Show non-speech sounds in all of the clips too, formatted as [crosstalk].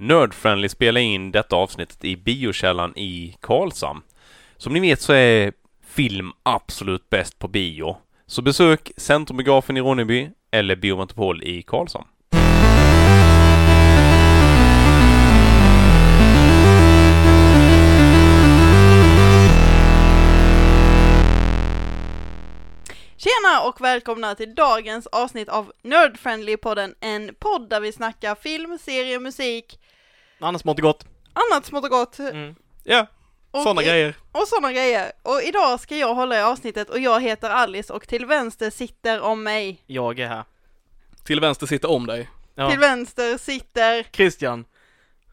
Nerdfriendly spelar in detta avsnittet i biokällan i Karlshamn. Som ni vet så är film absolut bäst på bio. Så besök Centrumbiografen i Ronneby eller Biometropol i Karlshamn. Tjena och välkomna till dagens avsnitt av Nerdfriendly-podden, en podd där vi snackar film, serie, musik, Annars smått och gott. annat smått och gott. Mm. Ja, sådana grejer. Och sådana grejer. Och idag ska jag hålla i avsnittet och jag heter Alice och till vänster sitter om mig. Jag är här. Till vänster sitter om dig. Ja. Till vänster sitter, Christian.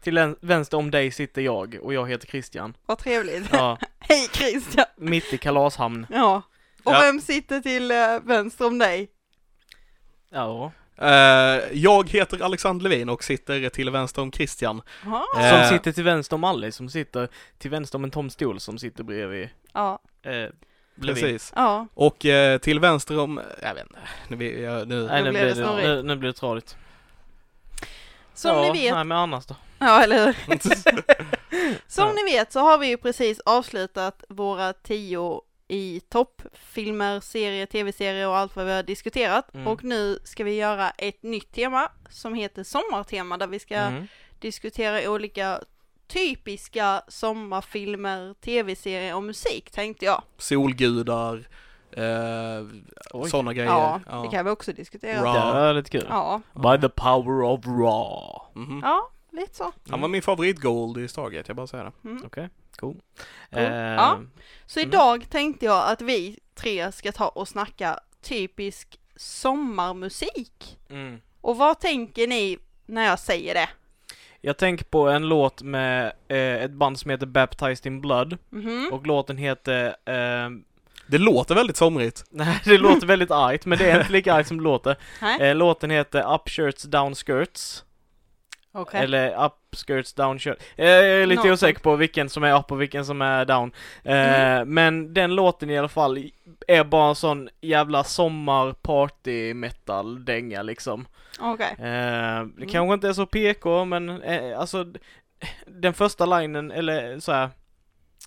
Till vänster om dig sitter jag och jag heter Christian. vad trevligt. Ja, [laughs] Hej Christian! mitt i kalashamn. Ja. Och Ja. vem sitter till eh, vänster om dig? Ja. Eh, jag heter Alexander Levin och sitter till vänster om Christian. Aha. Eh. Som sitter till vänster om Alice, som sitter till vänster om en tom stol som sitter bredvid Ja. eh, Levin. Precis. Ja. Och eh, till vänster om, jag vet inte, nu, vi- jag, nu. Nej, Nu nu blev blir det det, nu, nu blir det tradigt. Som ja, ni vet, Nej, men annars då? ja eller hur? [laughs] Som ni vet så har vi ju precis avslutat våra tio i toppfilmer, serier, tv-serier och allt vad vi har diskuterat. Mm. Och nu ska vi göra ett nytt tema som heter sommartema där vi ska Mm. diskutera olika typiska sommarfilmer, tv-serier och musik tänkte jag. Solgudar, eh, sådana grejer. Ja, det kan vi också diskutera. Ra. Det är lite kul. Ja, By the power of raw. Mhm. ja, lite så. Han var min favorit Gold i Stargate, jag bara säger det. Mm. Okej, cool. Cool. Eh, Ja. Så Mm. idag tänkte jag att vi tre ska ta och snacka typisk sommarmusik. mm. Och vad tänker ni när jag säger det? Jag tänker på en låt med eh, ett band som heter Baptized in Blood. Mhm. Och låten heter ehm, Det låter väldigt somrigt. [laughs] Nej, det låter [laughs] väldigt argt, men det är inte lika argt som det låter. Eh, låten heter Up Shirts Down Skirts, okej. eller Up Skirts Down Shirts. Eh, Jag är lite Något osäker på vilken som är up och vilken som är down. Eh, Mm. Men den låten i alla fall är bara en sån jävla sommar party metal dänga liksom. Okej. Eh, det Mm. kanske inte är så PK, men eh, alltså den första linen, eller så här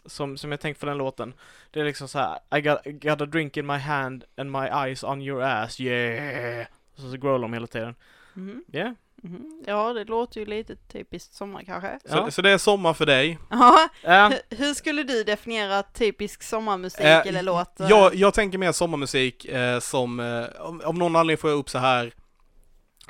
som, som jag tänkt för den låten, det är liksom så här I got, got a drink in my hand and my eyes on your ass, yeah! Och så, så growlar de hela tiden. Mhm. Yeah. Mhm. Ja, det låter ju lite typiskt sommar kanske. Så, Ja. så det är sommar för dig. [laughs] Ja, Ja, hur- skulle du definiera typisk sommarmusik Eh, eller låt? Jag, jag tänker mer sommarmusik eh, som, eh, om, om någon anledning får jag upp så här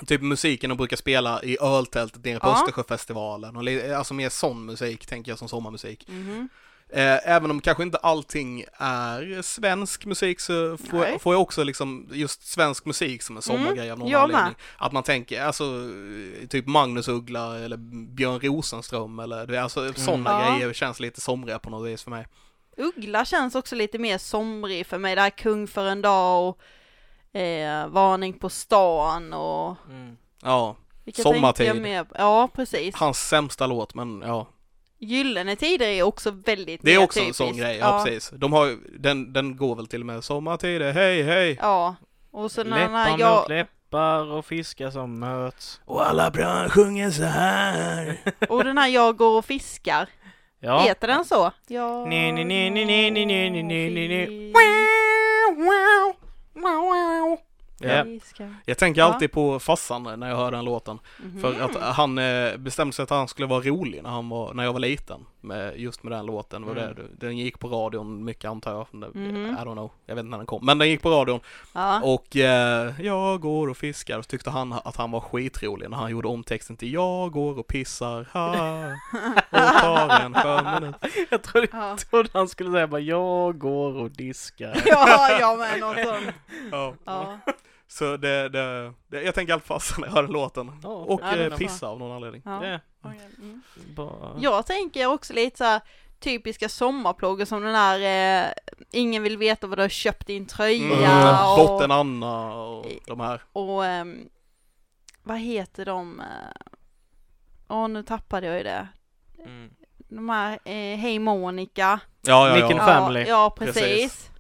Typ musiken de brukar spela i öltältet nere på Ja. Östersjöfestivalen, och, alltså mer sån musik tänker jag som sommarmusik. Mhm. Eh, även om kanske inte allting är svensk musik så får, Nej. får jag också liksom just svensk musik som en sommargrej av någon jag anledning. med. Att man tänker, alltså typ Magnus Uggla eller Björn Rosenström eller alltså sådana Ja. grejer känns lite somriga på något vis för mig. Uggla känns också lite mer somrig för mig. Det här Kung för en dag och eh, Varning på stan och mm. Ja, vilka Sommartid. jag? Ja, precis. hans sämsta låt men ja. Gyllene Tider är också väldigt Det är också en sån grej, ja, precis. De har, den, den går väl till och med sommartider, hej hej! Ja, och så när Läppar när mot jag, läppar och fiskar som möts. Och alla bra sjunger så här. [laughs] och den här Jag går och fiskar, Ja. heter den så? Ja. Nej, nej, nej, nej, nej, nej, nej, nej, nej, nej, nej. Ja. Jag tänker Ja. alltid på farsan när jag hör den låten. Mhm. För att han eh, bestämde sig att han skulle vara rolig när, han var, när jag var liten. Med, just med den låten. Var Mm. det, den gick på radion mycket antar jag. Det- Mhm. I don't know. Jag vet inte när den kom. Men den gick på radion. Ja. Och eh, jag går och fiskar. Och så tyckte han att han var skitrolig när han gjorde om texten till Jag går och pissar. Ha, [laughs] och tar en skön. Jag trodde, Ja. trodde han skulle säga bara jag går och diskar. ja, jag med något sånt. Ja. Så det, det, det, jag tänker alltid fast när jag hör låten. Ja. Och eh, pissa av någon anledning. Ja. Okej, mm. Jag tänker också lite så här typiska sommarplågor som den här eh, Ingen vill veta vad du har köpt din tröja Mm, och, Dottern Anna och de här. och ehm, vad heter de? eh, Åh, nu tappade jag ju det. Mm. De här eh, Hej Monica. Ja, ja, ja. Family. Ja, ja precis. Precis.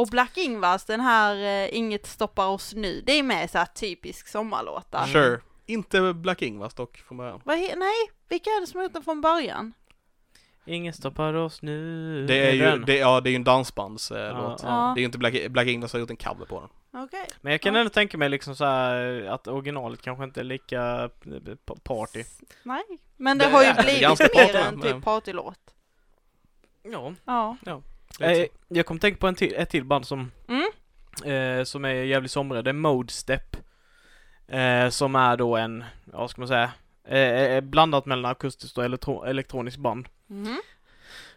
Och Black Ingvars, den här eh, Inget stoppar oss nu, det är med så här typisk sommarlåtar. Mm. Sure. Inte Black Ingvars dock från början. Vad he- nej, vilka är det som har gjort den från början? Ingen stoppar oss nu. Det är ju, den. det, ja, det är ju en dansbandslåt. Ja, låt. ja. Det är ju inte Black, Black Ingvars som har gjort en cover på den. Okej. Men jag kan Ja. ändå tänka mig liksom så här att originalet kanske inte är lika eh, pa- party. Nej, men det, Det har ju är blivit ganska mer party, en men- typ partylåt. Ja. Ja. Eh, jag kom tänka på en till, ett till band som, Mm. eh, som är jävligt somriga. Det är Mode Step. Eh, som är då en, ja vad ska man säga, eh, eh, blandat mellan akustiskt och elektro- elektroniskt band. Mhm.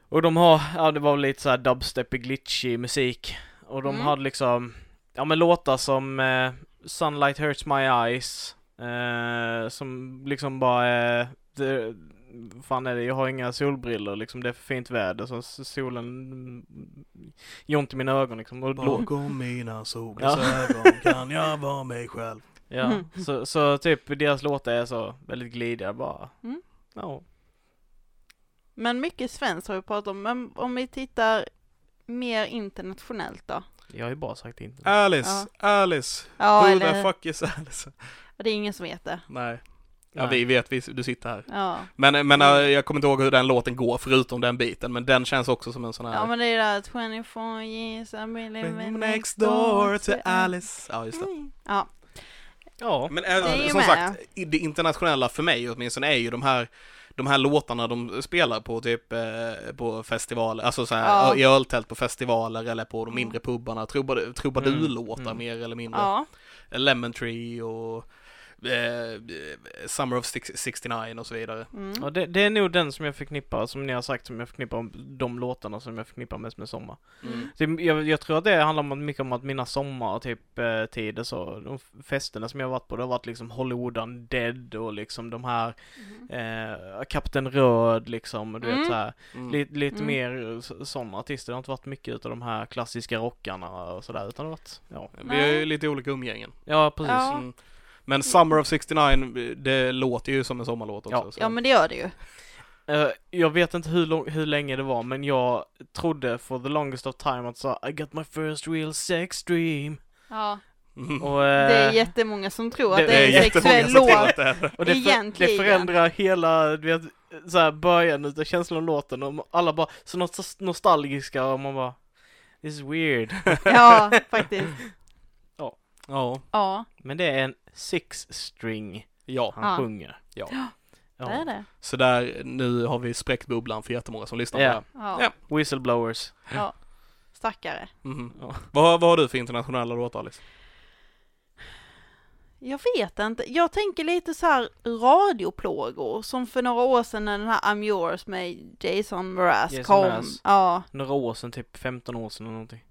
Och de har, ja det var lite såhär dubstepig, glitchy musik. Och de Mm. hade liksom, ja men låtar som eh, Sunlight Hurts My Eyes. Eh, som liksom bara är, fan är det, jag har inga solbrillor liksom, det är för fint väder så solen mm, gör ont i mina ögon liksom. Och, Bakom mina solglasögon [laughs] kan jag vara mig själv. ja, Mm. så, så typ deras låtar är så väldigt glidiga bara. Mm. Ja. Men mycket svenskt har vi pratat om, men om vi tittar mer internationellt då? Jag har ju bara sagt inte. Alice, Alice, Ja, who eller the fuck is Alice? det är ingen som vet det. Nej. Ja, vi vet, vi, du sitter här. Ja, Men, men äh, jag kommer inte ihåg hur den låten går förutom den biten, men den känns också som en sån här ja men det är där 24 years I've been living Next door to Alice. Ja, just det. Mm. Ja, Ja. Men äh, ju som med. sagt, det internationella för mig åtminstone är ju de här de här låtarna de spelar på typ eh, på festivaler, alltså så här, Ja. i öltält på festivaler eller på de Mm. mindre pubarna, trubad- trubadurlåtar Mm. mer eller mindre. ja, Lemon Tree och eh, Summer of six- 69 och så vidare. mm. Ja, det, det är nog den som jag förknippar, som ni har sagt, som jag förknippar om de låtarna som jag förknippar mest med sommar. Mm. Det, jag, jag tror att det handlar om, mycket om att mina sommar, typ eh, tider så, de festerna som jag har varit på, det har varit liksom Hollywood Undead och liksom de här Mm. eh, Kapten Röd liksom, du Mm. vet så här, Mm. li, lite Mm. mer så- sådana artister. Det har inte varit mycket utav de här klassiska rockarna och sådär, utan det har varit, ja. Vi har ju lite olika umgängen. Ja, precis. Ja. Men Summer of 69, det låter ju som en sommarlåt också. Ja. så. Ja men det gör det ju. Eh, jag vet inte hur, lång, hur länge det var, men jag trodde for the longest of time att så I got my first real sex dream. Ja, Mm. Och, det är eh, jättemmånga som tror att det, det är en jättemånga sexuell som tror låt. att det är det. och det, för, det förändrar hela, du vet, så här början utav känslan av låten och alla bara så något nostalgiska och man bara This is weird. Ja, faktiskt. [laughs] Ja. Ja, Men det är en six string Ja. han Ja. sjunger. Ja. Ja. [gasps] det är det. Så där, nu har vi spräckt bubblan för jättemånga som lyssnar Ja. på det. Ja, Ja. Whistleblowers. ja. Stackare. Ja. Vad, vad har du för internationella låtar Alice? Jag vet inte. Jag tänker lite så här radioplågor som för några år sedan när den här I'm yours med Jason Mraz kom. Mraz. Ja. Några år sedan, typ 15 år sedan eller någonting.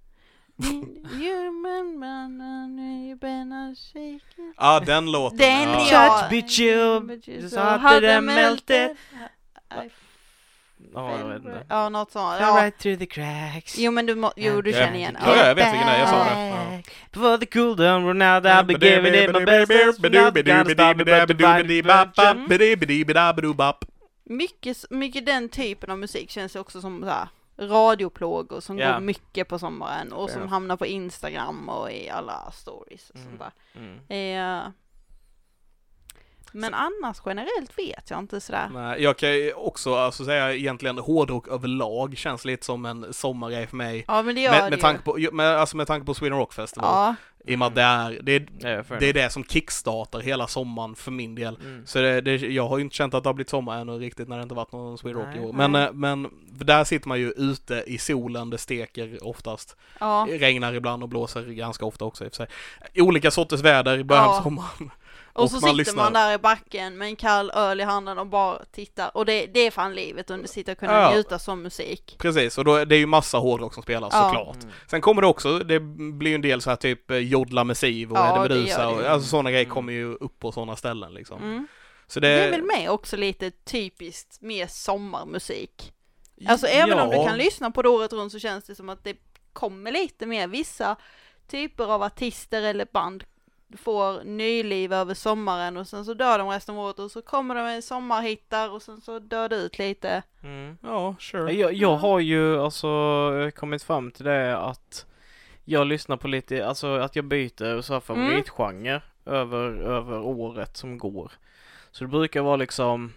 Human man, you've been a shaken. Ja, den låten. Den ja. ja. Touch be chill, But you just so hot that and melted. I Ja, jag vet inte. Ja, något sånt. Ja. right through the cracks. Jo men du, må, jo, du Ja. känner igen. Ja, jag vet vilken det är, jag sa det. Ja. Before the cool down run out I'll be giving it my best. Mycket, mycket den typen av musik känns också som så här radioplågor som Ja. går mycket på sommaren och som hamnar på Instagram och i alla stories och Mm. sånt där. Mm. Eh, men annars generellt vet jag inte sådär. Nej, jag kan ju också alltså, säga egentligen hårdrock överlag känns lite som en sommargrej för mig. Ja men det gör Med, det med, ju. tanke på, med, alltså med tanke på Sweden Rock Festival. Ja, I och med att det är, det är, Ja, fair det är det som kickstartar hela sommaren för min del. Mm. Så det, det, jag har ju inte känt att det har blivit sommar ännu riktigt när det inte varit någon Sweden Rock i år. Men, Nej. eh, men där sitter man ju ute i solen, det steker oftast. ja. Det regnar ibland och blåser ganska ofta också i och för sig. Olika sorters väder i början Ja. av sommaren. Och, och så man sitter lyssnar. man där i backen med en kall öl i handen och bara tittar. Och det, det är fan livet att sitta och kunna Ja. njuta som musik. Precis, och då, det är ju massa hårdrock som spelas Ja. såklart. Mm. Sen kommer det också, det blir ju en del så här typ eh, Jodla med Siv och Ja, Eddie Meduza och alltså sådana grejer Mm. kommer ju upp på sådana ställen liksom. Mm. Så Det det, är väl med också lite typiskt mer sommarmusik. Alltså även om du Ja. kan lyssna på det året runt så känns det som att det kommer lite mer vissa typer av artister eller band får nyliv över sommaren och sen så dör de resten av året och så kommer de med sommarhittar och sen så dör det ut lite. Mm. Ja, sure. Jag, jag har ju alltså kommit fram till det att jag lyssnar på lite, alltså att jag byter så här favoritgenre. över, över året som går. Så det brukar vara liksom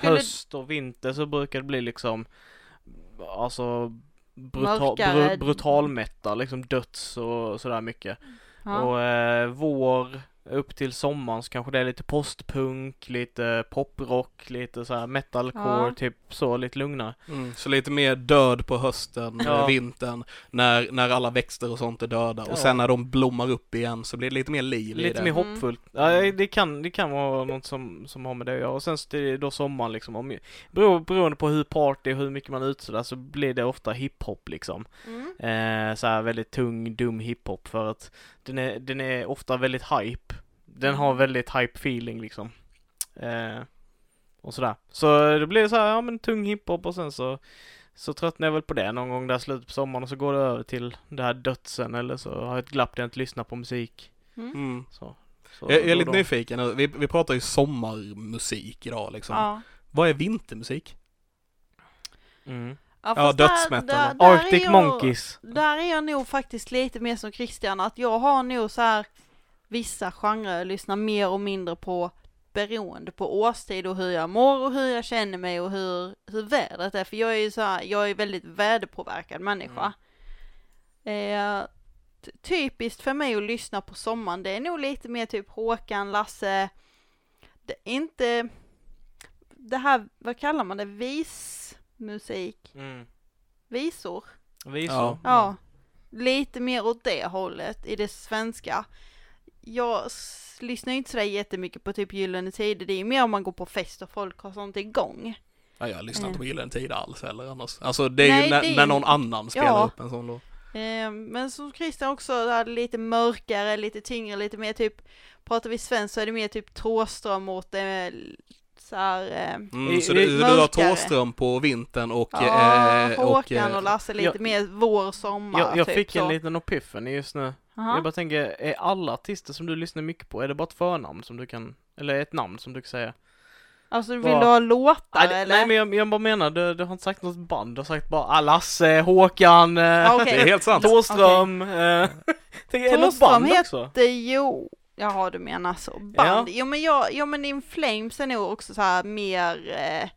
höst och vinter så brukar det bli liksom alltså brutal, bru, brutal metal, liksom döds och sådär mycket ja. Och eh, vår upp till sommaren så kanske det är lite postpunk, lite poprock, lite så här metalcore, Ja. typ så, lite lugnare. Mm, så lite mer död på hösten, Ja. vintern, när, när alla växter och sånt är döda. Ja. Och sen när de blommar upp igen så blir det lite mer liv i Lite det. mer Mm. hoppfullt. Ja, det kan, det kan vara något som, som har med det att göra. Och sen så är det då sommaren liksom. Om, bero, beroende på hur party och hur mycket man är ute sådär så blir det ofta hiphop liksom. Mm. Eh, så här väldigt tung, dum hiphop för att den är, den är ofta väldigt hype. Den har väldigt hype feeling liksom. Eh, och sådär. Så det blir så här, ja men tung hiphop och sen så så tröttnar jag väl på det någon gång där slutet på sommaren och så går det över till det här dödsen eller så har jag ett glapp där jag inte lyssnar på musik. Mm. Mm. Så, så Jag, jag är lite då. nyfiken, vi, vi pratar ju sommarmusik idag liksom. Ja. Vad är vintermusik? Mm. Ja, Ja, dödsmetal. Arctic jag- Monkeys. Där är jag nog faktiskt lite mer som Christian, att jag har nog så här vissa genrer jag lyssnar mer och mindre på beroende på årstid och hur jag mår och hur jag känner mig och hur, hur vädret är. För jag är ju så här, jag är väldigt väderpåverkad människa. Eh, t- typiskt för mig att lyssna på sommaren, det är nog lite mer typ Håkan, Lasse, det är inte det här, vad kallar man det, vismusik, Mm. visor? Visor. Ja. Ja, lite mer åt det hållet i det svenska. Jag lyssnar ju inte sådär jättemycket på typ Gyllene Tider, det är ju mer om man går på fest och folk har sånt igång. Ja, jag lyssnar Mm. inte på Gyllene Tider alls heller annars. Alltså det är Nej, ju när, det är- när någon annan spelar Ja. upp en sån låt. Eh, men som Christian också, det lite mörkare, lite tyngre, lite mer typ, pratar vi svenskt så är det mer typ Thåström åt det så här, eh, Mm, I- så i- du, du har. Thåström på vintern och... ja, eh, och Håkan och, eh, Lasse lite jag- mer vår, sommar, Jag, jag typ fick en så. liten epiphany just nu. Aha. Jag bara tänker, är alla artister som du lyssnar mycket på, är det bara ett förnamn som du kan, eller ett namn som du kan säga? Alltså vill Vad- du ha låtar Nej, eller? nej men jag, jag bara menar, du, du har inte sagt något band, du har sagt bara ah, Lasse, Håkan, eh, Ja, okej. Det är helt sant. Thåström, eh, [laughs] tänker, är något Thåström band heter- också? Jo, jaha du menar så. Band. Jo men jag, jo men In Flames är nog också så här mer eh,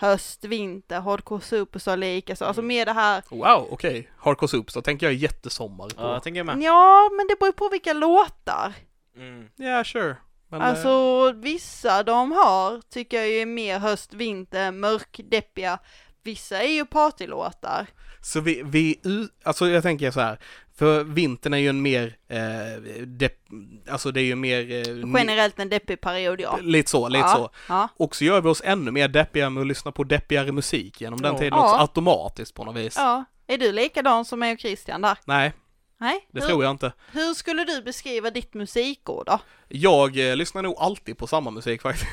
höst, vinter, hardcore superstar lika så. Alltså Mm. mer det här, Wow, okej. Hardcore Soups, då tänker jag jättesommar på. Ja, jag tänker med. ja men det beror ju på vilka låtar. Mm. Ja, sure. Men, eh, Alltså vissa de har tycker jag ju är mer höst, vinter, mörk, deppiga. Vissa är ju partylåtar. Så vi, vi, alltså jag tänker så här, för vintern är ju en mer, eh, depp, alltså det är ju mer... Eh, Generellt en deppig period ja. Lite så, lite ja. så. Ja. Och så gör vi oss ännu mer deppiga med att lyssna på deppigare musik genom den Ja. tiden Ja. också, automatiskt på något vis. ja. Är du likadan som mig och Christian där? Nej, Nej? det hur, tror jag inte. hur skulle du beskriva ditt musikår då? Jag eh, lyssnar nog alltid på samma musik faktiskt.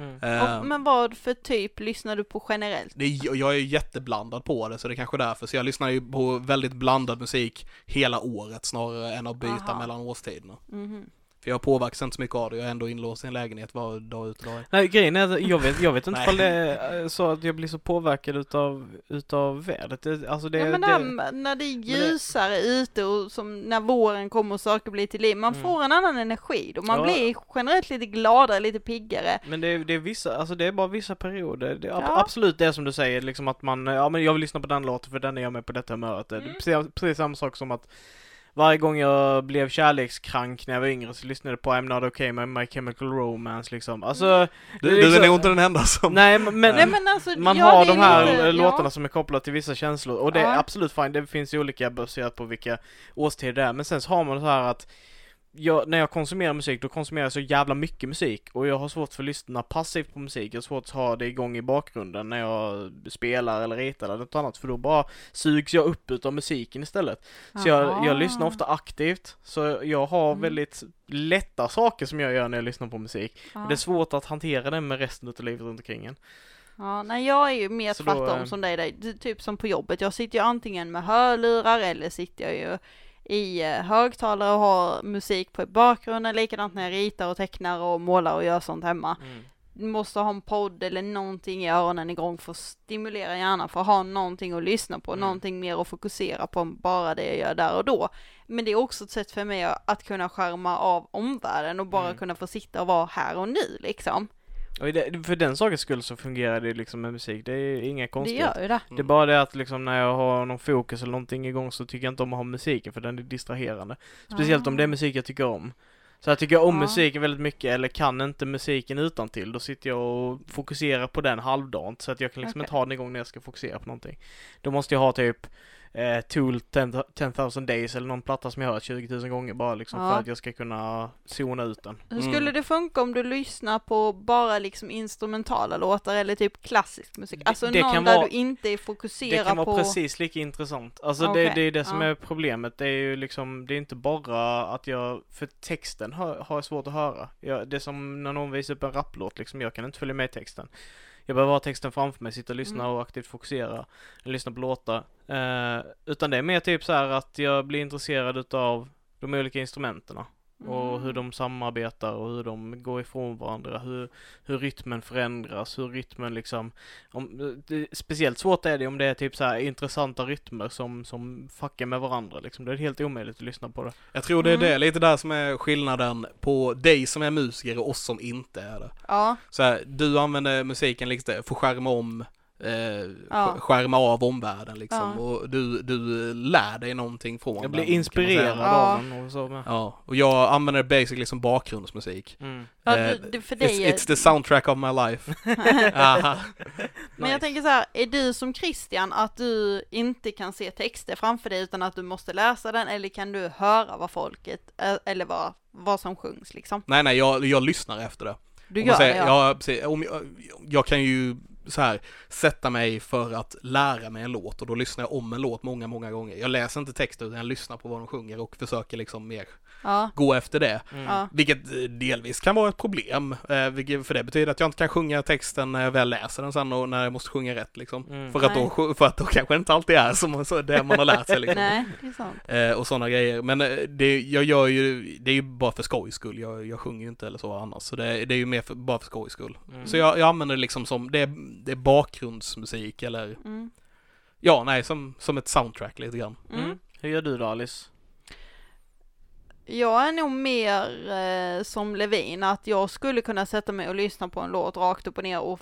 Mm. Och, men vad för typ lyssnar du på generellt? det jag är jätteblandad på det, så det är kanske är därför. Så jag lyssnar ju på väldigt blandad musik hela året snarare än att byta Aha. mellan årstiderna. Mhm. För jag påverkas inte så mycket av det, jag är ändå inlåst i en lägenhet var dag ut och dag in. Nej grejen är att jag vet, jag vet inte ifall det är så att jag blir så påverkad utav, utav vädret. Det, alltså det, ja, men det, det när det är ljusare ute och som när våren kommer och saker blir till liv, man Mm. får en annan energi då, man Ja. blir generellt lite gladare, lite piggare. Men det är, det är vissa, alltså det är bara vissa perioder. Det Ja. absolut det som du säger, liksom att man, ja men jag vill lyssna på den låten för den är jag med på detta humöret. Det är Mm. precis, precis samma sak som att varje gång jag blev kärlekskrank när jag var yngre så lyssnade jag på I'm Not Okay med My Chemical Romance liksom. Alltså, Mm. Du, är du är liksom- nog inte den enda som... nej men, Nej men alltså, man ja, har de här lite, eh, låtarna ja. som är kopplade till vissa känslor och det är Ja. absolut fine, det finns ju olika baserat på vilka årstider det är men sen så har man så här att jag, när jag konsumerar musik, då konsumerar jag så jävla mycket musik och jag har svårt för att lyssna passivt på musik, jag har svårt att ha det igång i bakgrunden när jag spelar eller ritar eller något annat för då bara sugs jag upp utav musiken istället. Så jag, jag lyssnar ofta aktivt, så jag har Mm. väldigt lätta saker som jag gör när jag lyssnar på musik. Ja. Det är svårt att hantera det med resten av livet runt omkring en. Ja, nej jag är ju mer Så tvärtom eh, som dig, typ som på jobbet. Jag sitter ju antingen med hörlurar eller sitter jag ju i eh, högtalare och har musik på i bakgrunden, likadant när jag ritar och tecknar och målar och gör sånt hemma. Mm. måste ha en podd eller någonting i öronen igång för att stimulera hjärnan, för att ha någonting att lyssna på, Mm. någonting mer att fokusera på än bara det jag gör där och då. Men det är också ett sätt för mig att kunna skärma av omvärlden och bara Mm. kunna få sitta och vara här och nu liksom. Och det, för den sakens skull så fungerar det liksom med musik. Det är inga Det konstigt. gör ju det. Det är bara det att liksom när jag har någon fokus eller någonting igång så tycker jag inte om att ha musiken för den är distraherande. Speciellt om det är musik jag tycker om. Så jag tycker om Ja. musiken väldigt mycket eller kan inte musiken utan till då sitter jag och fokuserar på den halvdant så att jag kan liksom Okej. inte ha den igång när jag ska fokusera på någonting. Då måste jag ha typ eh, Tool 10 10,000 Days eller någon platta som jag har hört 20 000 gånger bara liksom Ja. för att jag ska kunna zona ut den. Hur Mm. skulle det funka om du lyssnar på bara liksom instrumentala låtar eller typ klassisk musik? Det- Alltså det någon kan där vara- du inte är Det fokuserad kan vara på... precis lika intressant. Alltså det, Okej, det är det som ja. är problemet. Det är ju liksom, det är inte bara att jag, för texten har, har jag svårt att höra. Jag, det är som när någon visar upp en rapplåt liksom, jag kan inte följa med i texten. Jag behöver ha texten framför mig, sitta och lyssna Mm. och aktivt fokusera. Eller lyssna på låtar. Eh, utan det är mer typ så här att jag blir intresserad utav de olika instrumenten. Och Mm. hur de samarbetar och hur de går ifrån varandra, hur, hur rytmen förändras, hur rytmen liksom om, det, Speciellt svårt är det om det är typ så här intressanta rytmer som, som fuckar med varandra liksom. Det är helt omöjligt att lyssna på det. Jag tror det är Mm. det, lite där som är skillnaden på dig som är musiker och oss som inte är det. Ja, Så här, du använder musiken liksom för att skärma om, eh, Ja. sk- skärma av omvärlden liksom. Ja. Och du, du lär dig någonting från Jag den, blir inspirerad. Ja. av den och så med. Ja, och jag använder det basically som bakgrundsmusik. Mm. ja Eh, du, för dig It's, är... it's the soundtrack of my life. [laughs] Men jag tänker så här, är du som Christian att du inte kan se texter framför dig utan att du måste läsa den eller kan du höra vad folket, eh, eller vad, vad som sjungs liksom? Nej, nej, jag, jag lyssnar efter det. Du Om gör säger, det ja. ja. precis. Om jag, jag kan ju så här sätta mig för att lära mig en låt och då lyssnar jag om en låt många, många gånger. Jag läser inte texter utan jag lyssnar på vad de sjunger och försöker liksom mer Ja, gå efter det. Mm. Vilket eh, delvis kan vara ett problem, eh, för det betyder att jag inte kan sjunga texten när jag väl läser den sen och när jag måste sjunga rätt liksom. Mm. För, att då, Nej. för att då kanske det inte alltid är som så det man har lärt sig liksom. Nej, det är sant. Eh, och sådana grejer. Men det, jag gör ju, det är ju bara för skojs skull. Jag, jag sjunger ju inte eller så annars. Så det, det är ju mer för, bara för skojs skull. Mm. Så jag, jag använder det liksom som, det, är- det är bakgrundsmusik eller, Mm. ja nej, som, som ett soundtrack lite grann. Mm. Mm. Hur gör du då Alice? Jag är nog mer eh, som Levin, att jag skulle kunna sätta mig och lyssna på en låt rakt upp och ner och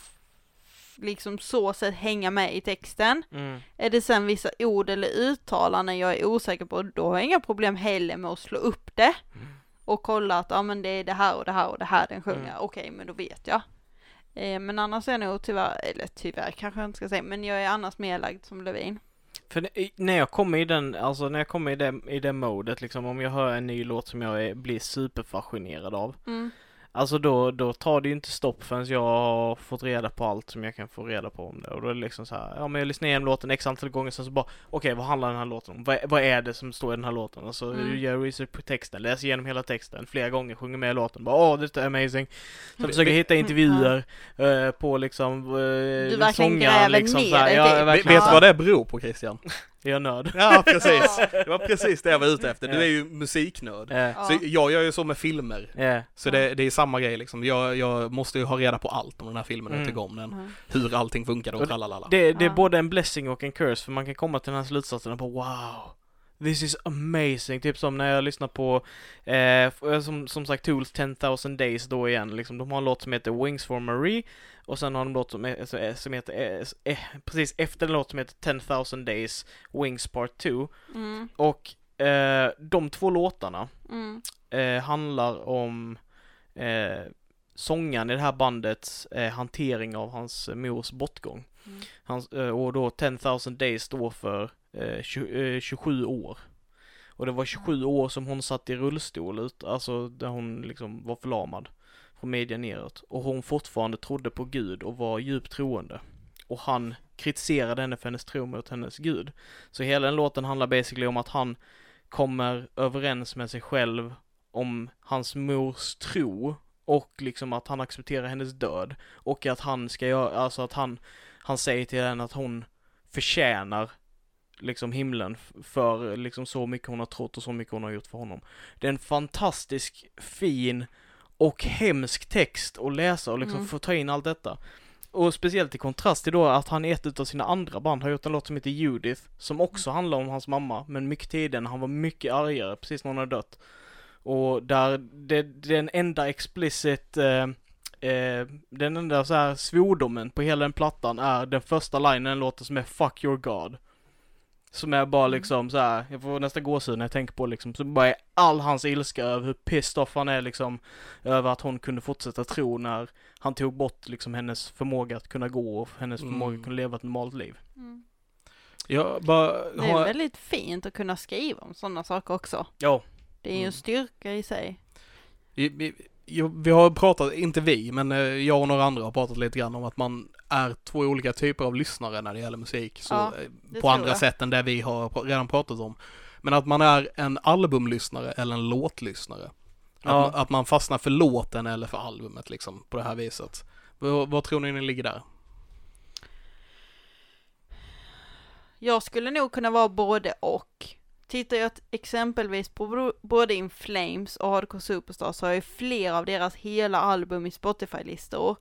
liksom så sätt hänga med i texten. Mm. Är det sen vissa ord eller uttalanden jag är osäker på, då har jag inga problem heller med att slå upp det och kolla att ja men det är det här och det här och det här den sjunger. Mm. Okej, men då vet jag. Eh, men annars är jag nog tyvärr, eller tyvärr kanske jag inte ska säga, men jag är annars mer lagd som Levin. För när jag kommer i den, alltså när jag kommer i det, i det modet liksom, om jag hör en ny låt som jag är, blir superfascinerad av. Mm. Alltså då, då tar det ju inte stopp förrän jag har fått reda på allt som jag kan få reda på om det. Och då är det liksom så här, ja men jag lyssnar igenom låten x antal gånger sen så bara, okej vad handlar den här låten om? Vad, vad är det som står i den här låten? Och så Mm. gör jag research på texten, läser igenom hela texten flera gånger, sjunger med i låten, bara åh detta är amazing. Så jag försöker hitta intervjuer eh, på liksom eh, verkligen sångaren gräver liksom ner så här, typ. jag Vet, verkligen, vet du vad det beror på Christian? Jag är nörd. Ja, precis. Det var precis det jag var ute efter. Du är ju musiknörd. Ja. Så jag gör ju så med filmer. Så det, det är samma grej liksom. Jag, jag måste ju ha reda på allt om den här filmen jag Mm. tycker om den. Hur allting funkar och Och tralalala. Det, det är både en blessing och en curse för man kan komma till den här slutsatsen och bara wow This is amazing, typ som när jag lyssnar på, eh, f- som, som sagt Tools 10,000 Days då igen, liksom, de har en låt som heter Wings for Marie och sen har de en låt som, är, som heter, eh, eh, precis efter en låt som heter 10,000 Days Wings Part 2 Mm. och eh, de två låtarna Mm. eh, handlar om eh, sångaren i det här bandets eh, hantering av hans mors bortgång. Mm. Hans, eh, och då 10,000 days står för eh, 20, eh, 27 år. Och det var 27 år som hon satt i rullstol ut, alltså där hon liksom var förlamad från media neråt. Och hon fortfarande trodde på Gud och var djupt troende. Och han kritiserade henne för hennes tro mot hennes Gud. Så hela den låten handlar basically om att han kommer överens med sig själv om hans mors tro och liksom att han accepterar hennes död och att han ska göra, alltså att han, han säger till henne att hon förtjänar liksom himlen för liksom så mycket hon har trott och så mycket hon har gjort för honom. Det är en fantastisk fin och hemsk text att läsa och liksom Mm. få ta in allt detta. Och speciellt i kontrast till då att han i ett utav sina andra band har gjort en låt som heter Judith, som också handlar om hans mamma, men mycket tidigare han var mycket argare, precis när hon hade dött. Och där det, den enda explicit, eh, eh, den enda så här svordomen på hela den plattan är den första linen i låten som är 'Fuck your God' Som är bara liksom så här, jag får nästan gåshud när jag tänker på liksom, så bara är all hans ilska över hur pissed off han är liksom Över att hon kunde fortsätta tro när han tog bort liksom hennes förmåga att kunna gå och hennes Mm. förmåga att kunna leva ett normalt liv. Mm. Jag bara Det är väldigt fint att kunna skriva om sådana saker också. Ja. Det är ju Mm. en styrka i sig. vi, jo, vi har pratat, inte vi, men eh, jag och några andra har pratat lite grann om att man är två olika typer av lyssnare när det gäller musik. Så, Ja, eh, på andra jag. sätt än det vi har redan pratat om. Men att man är en albumlyssnare eller en låtlyssnare. Att, Ja. man, att man fastnar för låten eller för albumet liksom på det här viset. Vad, vad tror ni ni ligger där? Jag skulle nog kunna vara både och. Tittar jag exempelvis på både In Flames och Hardcore Superstar så har jag flera av deras hela album i Spotify-listor.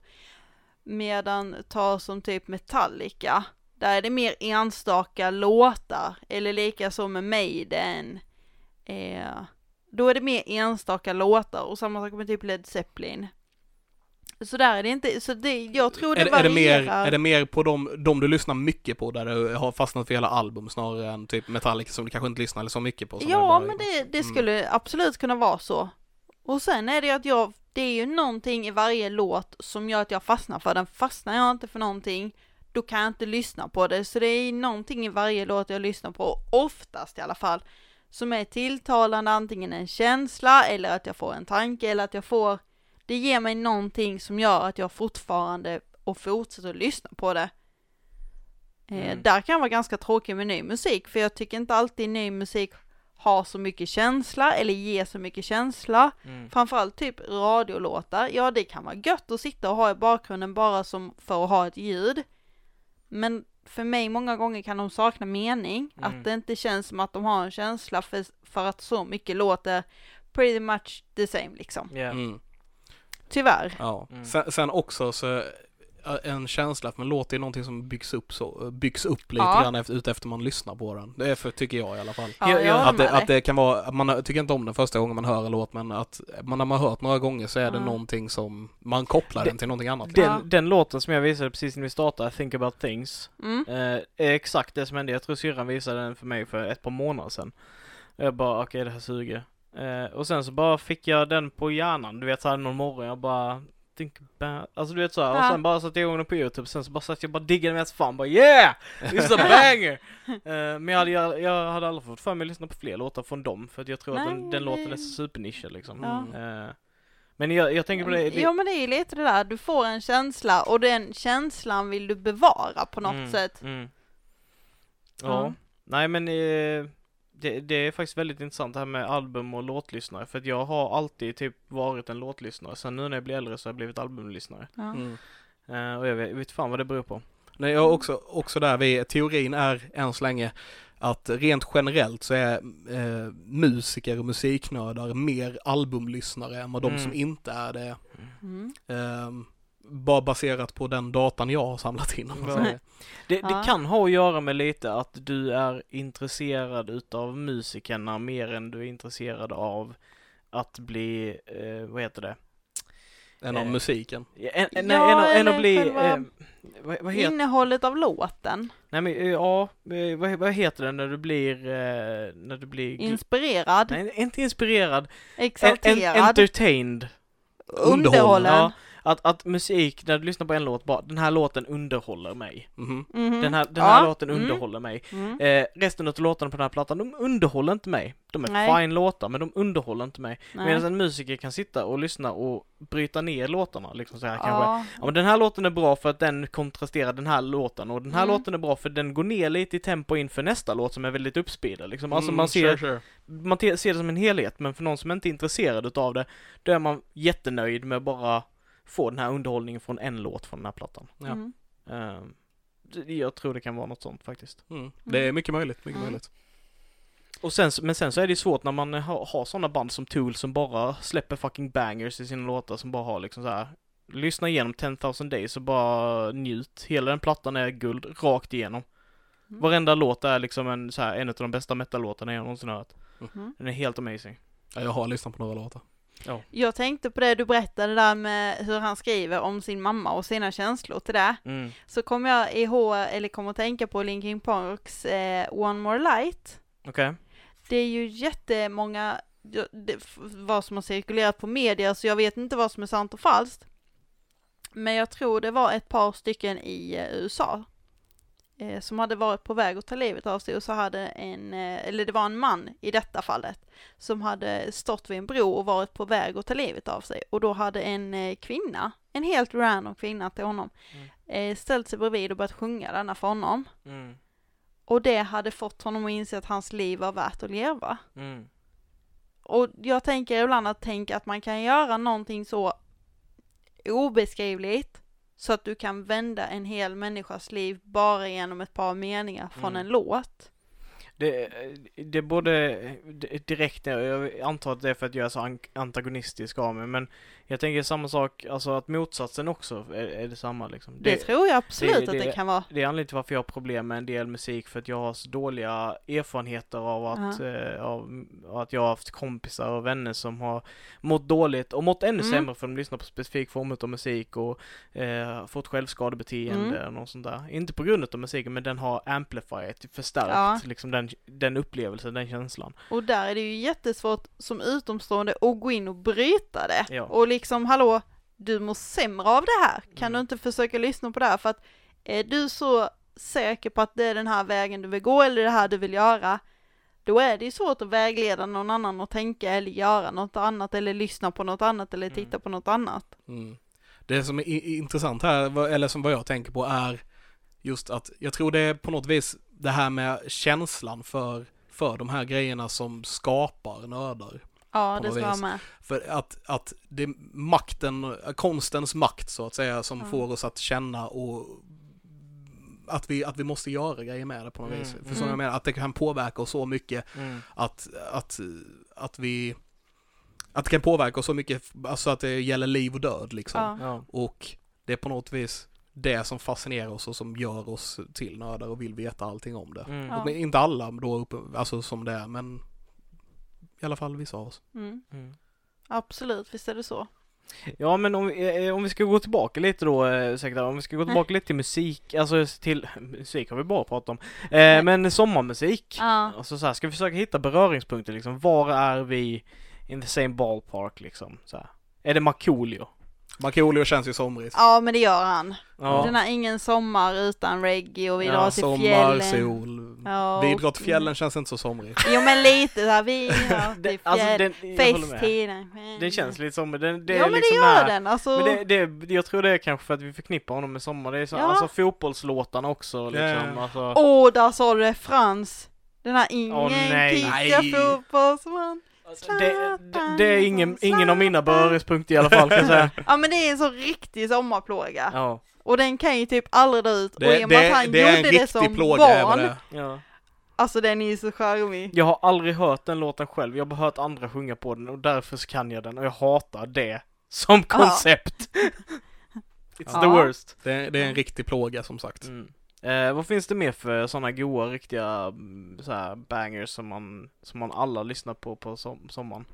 Medan tar som typ Metallica, där är det mer enstaka låtar, eller lika som med Maiden. Eh, då är det mer enstaka låtar och samma sak med typ Led Zeppelin. Så där är det inte, så det, jag tror det är, är, det mer, varierar. är det mer på de, de du lyssnar mycket på där du har fastnat för hela album snarare än typ Metallica som du kanske inte lyssnar så mycket på? Ja, bara- men det, det Mm. skulle absolut kunna vara så. Och sen är det ju att jag, det är ju någonting i varje låt som gör att jag fastnar för den. Fastnar jag inte för någonting, då kan jag inte lyssna på det. Så det är någonting i varje låt jag lyssnar på, oftast i alla fall, som är tilltalande, antingen en känsla eller att jag får en tanke eller att jag får, det ger mig någonting som gör att jag fortfarande och fortsätter att lyssna på det. Eh, Mm. Där kan jag vara ganska tråkig med ny musik, för jag tycker inte alltid ny musik har så mycket känsla eller ger så mycket känsla. Mm. Framförallt typ radiolåtar, ja det kan vara gött att sitta och ha i bakgrunden bara som för att ha ett ljud. Men för mig många gånger kan de sakna mening, Mm. att det inte känns som att de har en känsla för, för att så mycket låter pretty much the same liksom. Ja. Mm. Tyvärr. Ja. Mm. Sen, sen också så äh, en känsla för en låt är någonting som byggs upp så, byggs upp lite Ja. grann efter, ut efter man lyssnar på den. Det är för, tycker jag i alla fall. Ja, Ja, jag Att det, att det kan vara, att man tycker inte om den första gången man hör en låt men att man, när man har hört några gånger så är det Ja. någonting som, man kopplar Det- den till någonting annat. Den, Ja. den låten som jag visade precis när vi startade, Think about things, Mm. eh, är exakt det som hände. Jag tror syrran visade den för mig för ett par månader sedan. Jag bara, okej det här suger. Eh, och sen så bara fick jag den på hjärnan, du vet såhär någon morgon, jag bara Think about, alltså du vet så här, och Ja. sen bara satte jag igång den på youtube, sen så bara satt jag bara diggade med fan, bara yeah! Is a banger! [laughs] Eh, men jag hade, jag, jag hade aldrig fått för mig att lyssna på fler låtar från dem, för att jag tror att Nej, den, den låten är supernischad liksom. Ja. Eh, men jag, jag tänker på det, det Ja men det är ju lite det där, du får en känsla och den känslan vill du bevara på något Mm, sätt. Mm. Ja. Ja. Nej men eh, det, det är faktiskt väldigt intressant det här med album och låtlyssnare för att jag har alltid typ varit en låtlyssnare. Sen nu när jag blir äldre så har jag blivit albumlyssnare. Ja. Mm. Eh, och jag vet, vet fan vad det beror på. Nej, jag också, också där, vi, teorin är än så länge att rent generellt så är eh, musiker och musiknördar mer albumlyssnare än vad de Mm. som inte är det. Mm. Ehm, bara baserat på den datan jag har samlat in. Det, det Ja. kan ha att göra med lite att du är intresserad utav musikerna mer än du är intresserad av att bli, eh, vad heter det? Än av Eh, musiken. En, en, Ja, en, en, att bli, eh, vad, vad heter Innehållet av låten, Nej men eh, ja, eh, vad, vad heter det när du blir, eh, när du blir inspirerad, Nej, inte inspirerad. En, en, exalterad, entertained. underhållen. Ja, att, att musik, när du lyssnar på en låt, bara den här låten underhåller mig. Mhm. Mhm. Den här, den här Ja, låten mm. underhåller mig. Mm. Eh, resten av låtarna på den här plattan, de underhåller inte mig. De är Nej. fine låtar, men de underhåller inte mig. Nej. Medan en musiker kan sitta och lyssna och bryta ner låtarna, liksom så här kanske. Ja, Ja men den här låten är bra för att den kontrasterar den här låten och den här Mm. låten är bra för den går ner lite i tempo inför nästa låt som är väldigt uppspeedad liksom. Alltså Mm, man ser, sure, sure. man te- ser det som en helhet men för någon som inte är intresserad utav det, då är man jättenöjd med bara få den här underhållningen från en låt från den här plattan. Ja. mm. Ehm, jag tror det kan vara något sånt faktiskt. Mm. Det är mycket möjligt, mycket Mm. möjligt. Och sen, men sen så är det ju svårt när man har, har sådana band som Tool som bara släpper fucking bangers i sina låtar som bara har liksom så här. Lyssna igenom 10,000 Days och bara njut. Hela den plattan är guld, rakt igenom. Mm. Varenda låt är liksom en så här, en av de bästa metal-låtarna jag någonsin hört. Mm. Den är helt amazing. Ja, jag har lyssnat på några låtar. Jag tänkte på det du berättade där med hur han skriver om sin mamma och sina känslor till det. Mm. Så kom jag ihåg, eller kom att tänka på Linkin Parks eh, One More Light. Okej. Det är ju jättemånga, ja, det, vad som har cirkulerat på media, så jag vet inte vad som är sant och falskt. Men jag tror det var ett par stycken i eh, USA eh, som hade varit på väg att ta livet av sig och så hade en, eh, eller det var en man i detta fallet, som hade stått vid en bro och varit på väg att ta livet av sig. Och då hade en eh, kvinna, en helt random kvinna till honom, Mm. eh, ställt sig bredvid och börjat sjunga denna för honom. Mm. Och det hade fått honom att inse att hans liv var värt att leva. Mm. Och jag tänker ibland att tänka att man kan göra någonting så obeskrivligt så att du kan vända en hel människas liv bara genom ett par meningar från Mm. en låt. Det, det d- direkt, jag antar att det är för att jag är så an- antagonistisk av mig, men jag tänker samma sak, alltså att motsatsen också är, är detsamma liksom. Det, tror jag absolut det- att det det- kan vara. Det är anledningen till varför jag har problem med en del musik för att jag har så dåliga erfarenheter av att, Ja. eh, av, att jag har haft kompisar och vänner som har mått dåligt och mått ännu Mm. sämre för de lyssnar på specifik form av musik och eh, fått självskadebeteende Mm. och sånt där. Inte på grund av musiken men den har amplifierat, förstärkt Ja. liksom den, den upplevelsen, den känslan. Och där är det ju jättesvårt som utomstående att gå in och bryta det. Ja. Och liksom, hallå, du mår sämre av det här. Kan Mm. du inte försöka lyssna på det här? För att är du så säker på att det är den här vägen du vill gå eller det här du vill göra, då är det ju svårt att vägleda någon annan att tänka eller göra något annat eller lyssna på något annat eller titta Mm. på något annat. Mm. Det som är intressant här, eller som vad jag tänker på är just att jag tror det är på något vis det här med känslan för, för de här grejerna som skapar nördar. Ja, På det något ska vara vis. med. För att, att det är makten, konstens makt så att säga, som Ja. får oss att känna och att vi, att vi måste göra grejer med det på något Mm. vis. För som Mm. jag menar, att det kan påverka oss så mycket Mm. att, att, att vi att det kan påverka oss så mycket, alltså att det gäller liv och död liksom. Ja. Och det är på något vis det som fascinerar oss och som gör oss till nördar och vill veta allting om det. Mm. Ja. Men inte alla då, alltså som det är, men i alla fall vissa av oss. Mm. Mm. Absolut, visst är det så. Ja men om, vi- eh, om vi ska gå tillbaka lite då, eh, ursäkta, om vi ska gå tillbaka lite till musik, alltså till, [laughs] musik har vi bara pratat om, eh, men sommarmusik. Ja. Alltså så här, ska vi försöka hitta beröringspunkter liksom, var är vi in the same ballpark liksom? Så här. Är det Markoolio? Markoolio känns ju somrigt. Ja, men det gör han. Ja. Den har ingen sommar utan reggae och vi Ja, drar till Sommar, fjällen. sol. Ja, Vi drar till fjällen känns inte så somrigt. [laughs] Jo men lite där, vi drar [laughs] Det, till alltså fjällen. den, med. Festtiden. Det känns lite som, det, det ja är men liksom det gör här, den alltså. Men det, det, jag tror det är kanske för att vi förknippar honom med sommar, det är så, Ja. alltså fotbollslåtarna också liksom, alltså. Åh, där sa du det Frans. Den här ingen nej. kickar Nej. Fotbollsman. Det, det, det är ingen, ingen av mina beröringspunkter i alla fall kan jag säga. [laughs] Ja men det är en så riktig sommarplåga. Ja, Och den kan ju typ aldrig dö ut. och i Det, och med det, att han det är en gjorde det som plåga barn. det ja. Alltså den är ju så charmig. Jag har aldrig hört den låten själv, jag har bara hört andra sjunga på den och därför så kan jag den och jag hatar det som koncept. [laughs] It's Ja. the worst. Det, det är en riktig plåga som sagt. Mm. Eh, vad finns det mer för sådana goa, riktiga mm, så här bangers som man, som man alla lyssnar på på som, sommaren?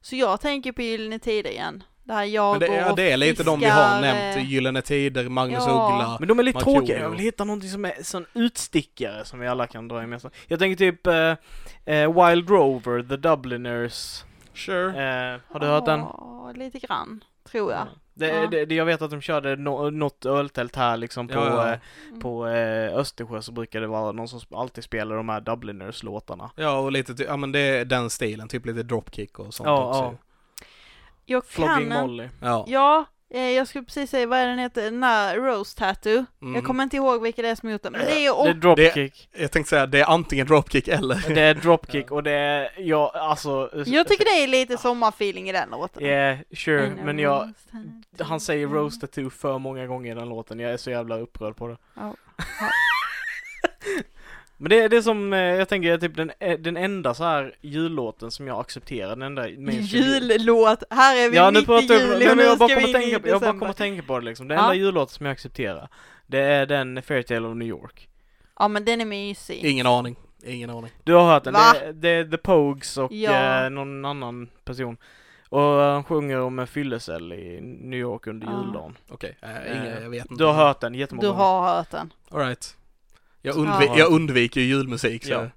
Så jag tänker på Gyllene Tider igen. Det här jag Men det, går är, och det är lite de vi fiskar, har nämnt, eh, Gyllene Tider, Magnus Ja. Uggla. Men de är lite Markoolio. tråkiga, jag vill hitta någonting som är sån utstickare som vi alla kan dra med. Jag tänker typ eh, eh, Wild Rover, The Dubliners. Sure. Eh, har du hört den? Ja, lite grann, tror jag. Det, Ja. det, det, jag vet att de körde no, något öltält här liksom på, Ja, ja. eh, på eh, Östersjö så brukar det vara någon som alltid spelar de här Dubliners låtarna. Ja, och lite, ja men det är den stilen, typ lite dropkick och sånt Ja, också. ja. Jag Flogging kan en, Molly. Ja. Ja, jag skulle precis säga vad är den heter, den här Rose Tattoo. Mm. Jag kommer inte ihåg vilka det är som gjort den, men det är ju Det är dropkick. Jag tänkte säga, det är antingen dropkick eller... Det är dropkick [laughs] och det är, ja alltså... Jag tycker det är lite sommarfeeling i den låten. Yeah, sure, men jag, han säger Rose Tattoo för många gånger i den låten, jag är så jävla upprörd på det. Ja. [laughs] Men det är det som, eh, jag tänker är typ den, eh, den enda så här jullåten som jag accepterar, den jul- Jullåt, här är vi Ja nu mitt i pratar jag, juli och nu jag bara ska kommer vi tänka, in i på- jag bara kommer att tänka på det liksom. Den Ja. enda jullåten som jag accepterar, det är den Fairytale of New York. Ja men den är mysig. Ingen aning. Ingen aning. Du har hört den? Va? Det, det är The Pogues och Ja. eh, någon annan person. Och han sjunger om en fyllecell i New York under Ja. juldagen. Okej, äh, Eh, ingen, jag vet inte. Du har hört den jättemånga Du gånger. har hört den. Alright. Jag, Ja. undvi- jag undviker ju julmusik så. Ja.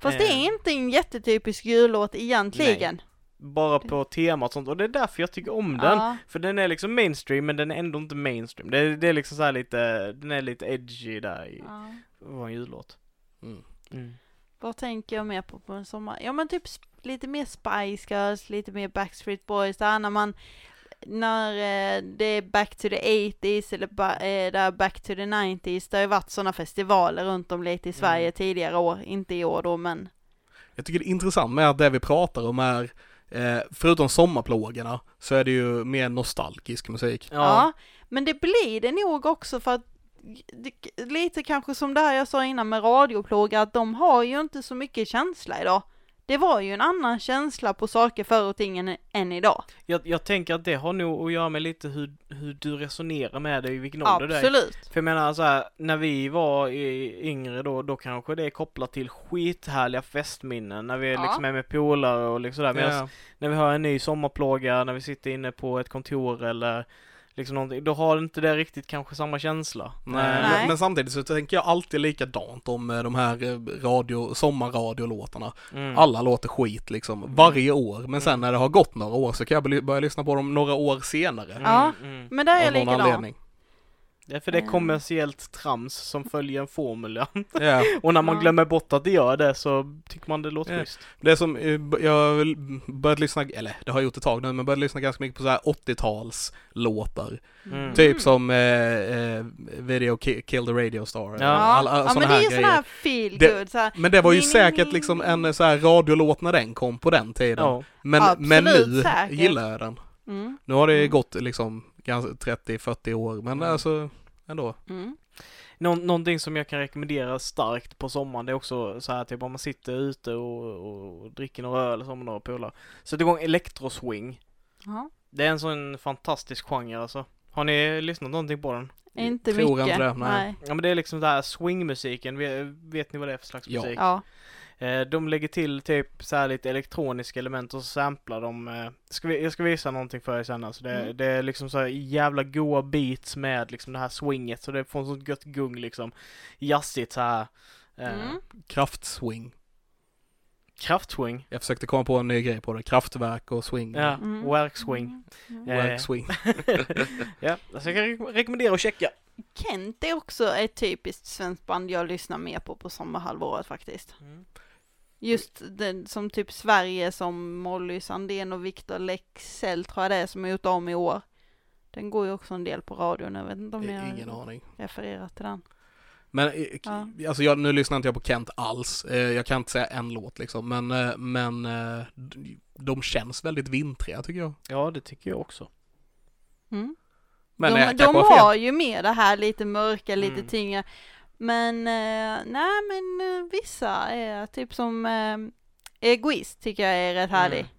Fast det Eh. är inte en jättetypisk jullåt egentligen. Bara på temat och sånt. Och det är därför jag tycker om den. Ja. För den är liksom mainstream, men den är ändå inte mainstream. Det är, det är liksom så här lite, den är lite edgy där i, Ja. vara en jullåt. Mm. Mm. Vad tänker jag mer på på en sommar? Ja men typ lite mer Spice Girls, lite mer Backstreet Boys, där när man när eh, det är back to the 80s eller ba, eh, där back to the 90s, det har ju varit sådana festivaler runt om lite i Sverige Mm. tidigare år, inte i år då men Jag tycker det är intressant med att det vi pratar om är, eh, förutom sommarplågorna, så är det ju mer nostalgisk musik. Ja. men det blir det nog också för att lite kanske som det här jag sa innan med radioplågar, att de har ju inte så mycket känsla idag. Det var ju en annan känsla på saker förr och ting än, än idag. Jag, jag tänker att det har nog att göra med lite hur, hur du resonerar med det, i vilken ålder du är. Absolut. För jag menar så här, när vi var i, yngre då, då kanske det är kopplat till skithärliga festminnen, när vi Ja. liksom är med polare och liksom sådär. Medan Ja. när vi har en ny sommarplåga, när vi sitter inne på ett kontor eller liksom någonting, då har inte det riktigt kanske samma känsla. Nej, Nej. Men, men samtidigt så tänker jag alltid likadant om eh, de här eh, radio, sommarradiolåtarna. Mm. Alla låter skit liksom, varje år. Men sen Mm. när det har gått några år så kan jag börja lyssna på dem några år senare. Mm, Ja. mm. Men där är jag likadan. Det är för det är Mm. kommersiellt trams som följer en formel ja. [laughs] Och när man glömmer bort att det gör det så tycker man det låter Ja. schysst. Det är som, eh, jag har väl börjat lyssna, eller det har jag gjort ett tag nu, men börjat lyssna ganska mycket på så här 80-tals låtar. Mm. Typ som eh, eh, Video Ki- Kill the Radio Star. Ja. Ja, alla- ja men det är ju grejer. sån här feel Det- good så här. Men det var ju Ni, ni, säkert ni, liksom en så här radiolåt när den kom på den tiden. Ja. Men, Absolut men nu säkert. gillar jag den. Mm, Nu har det Mm. gått liksom 30-40 år, men Mm. alltså ändå. mm. Nå- någonting som jag kan rekommendera starkt på sommaren det är också så här typ om man sitter ute och, och dricker några öl som några polare. Sätt igång electroswing. Ja, Det är en sån fantastisk genre alltså. Har ni lyssnat någonting på den? inte Tror mycket. inte det, nej. nej. Ja men det är liksom det här swingmusiken, vet, vet ni vad det är för slags Ja. musik? Ja. Eh, de lägger till typ så här lite elektroniska element och så samplar de, eh, ska vi, jag ska visa någonting för er sen alltså. Det, Mm. det är liksom så här jävla goa beats med liksom det här swinget så det får en sånt gött gung liksom. Jazzigt så här. Eh, Mm. Kraftswing. Kraftswing. Jag försökte komma på en ny grej på det. Kraftverk och swing. Ja, Mm. workswing. Mm. Eh, Workswing. [laughs] ja, alltså jag kan re- rekommendera att checka. Kent är också ett typiskt svenskt band jag lyssnar mer på på sommarhalvåret faktiskt. Just den som typ Sverige som Molly Sandén och Victor Lexell tror jag det är som har gjort om i år. Den går ju också en del på radion, jag vet inte om ni Ingen har aning. refererat till den. Men eh, Ja. alltså jag, nu lyssnar inte jag på Kent alls. Eh, Jag kan inte säga en låt liksom. Men, eh, men de känns väldigt vintriga tycker jag. Ja, det tycker jag också. Mm. Men de de har ju med det här lite mörka, lite Mm. tyngre. Men eh, nej men eh, vissa är typ som eh, Egoist tycker jag är rätt härlig. Mm.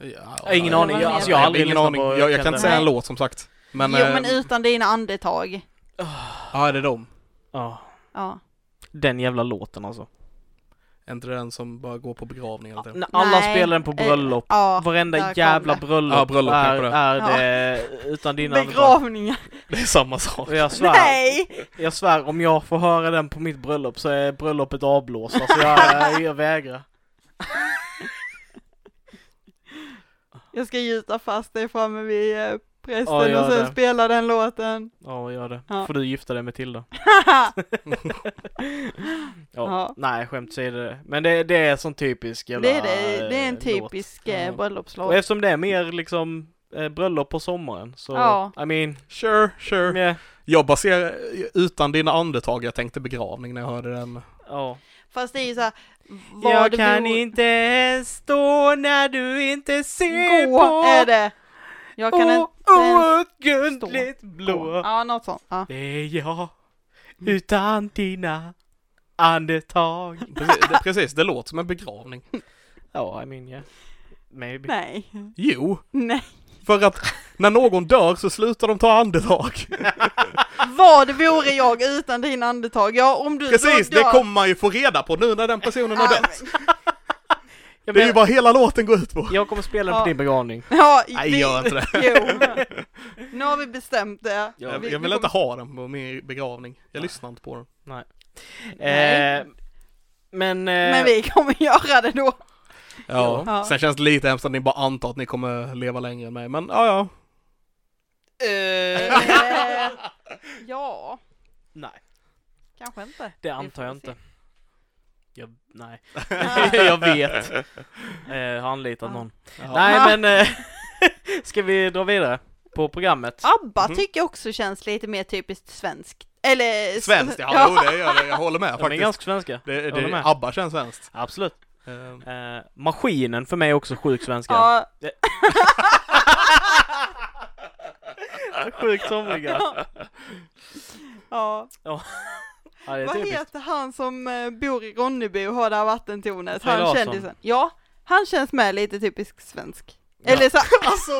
Ja, Jag har ingen aning, jag, alltså jag har aldrig ingen lyssnat aning. på Jag, jag kan Kent inte säga en Nej. låt som sagt. Men, jo eh, men utan dina andetag. ja, är det de? Ja, Ja. den jävla låten alltså. Är inte det den som bara går på begravning eller När alla Nej, spelar den på eh, bröllop. Ja, Varenda jävla det. bröllop, Ja, bröllop, är, det. är Ja. det utan dina [laughs] begravningar. Det är samma sak. Jag svär, Nej! jag svär om jag får höra den på mitt bröllop så är bröllopet avblåst. Alltså jag, jag vägrar. [laughs] Jag ska gjuta fast dig framme vid eh, prästen Ja, gör och sen det. spela den låten. Ja, gör det. Ja. Får du gifta dig med Tilda. [laughs] Ja. Ja. Nej, skämt säger det. Men det, det är sån typisk jävla det, är det, det är en eh, typisk eh, Ja. Och bröllopslåt. eftersom det är mer liksom eh, bröllop på sommaren så, Ja. I mean, Sure, sure. yeah, Jag baserar, utan dina andetag, jag tänkte begravning när jag hörde den. ja. Kan ju såhär, vad Jag det kan beror- inte stå när du inte ser gå på är det. Jag kan oh, inte ens outgrundligt stå. blå. Ja, något sånt. Ja. Det är jag, utan dina andetag. [laughs] Precis det, precis, det låter som en begravning. Ja, I mean yeah. Maybe. Nej. Jo, Nej. för att när någon dör så slutar de ta andetag. [laughs] Vad vore jag utan din andetag? Ja, om du Precis, då det dör- kommer man ju få reda på nu när den personen har dött. Det är ju vad hela låten går ut på. jag kommer spela på Ja. din begravning. [laughs] Ja, Nej, vi- gör inte det. [laughs] Jo. Nu har vi bestämt det. Ja, Jag, Vi- jag vill vi inte kommer- ha den på min begravning. Jag lyssnar inte på den. Nej. Eh, men... Eh, Men vi kommer [laughs] göra det då. Ja. Ja. Sen känns det lite hemskt att ni bara antar att ni kommer leva längre än mig, men ja, ja. eh, ja, nej, kanske inte. det antar jag se. Jag, nej, [laughs] jag vet. [laughs] Eh, har anlitat någon. ja. Nej men, eh, [laughs] ska vi dra vidare på programmet? ABBA Mhm. tycker jag också känns lite mer typiskt svenskt. Eller... Svenskt, ja, Jo, det gör det. Jag håller med De är faktiskt. ganska svenska. Det, håller det, med. ABBA känns svenskt. Absolut. Eh, Eh, maskinen för mig är också sjukt svenska. Ja, Sjukt somriga. ja. Ja, det är Vad typiskt. heter han som eh, bor i Ronneby och har det här vattentornet? Han Larsson. kändisen. Ja, han känns med lite typisk svensk. Ja. Eller så [laughs] alltså,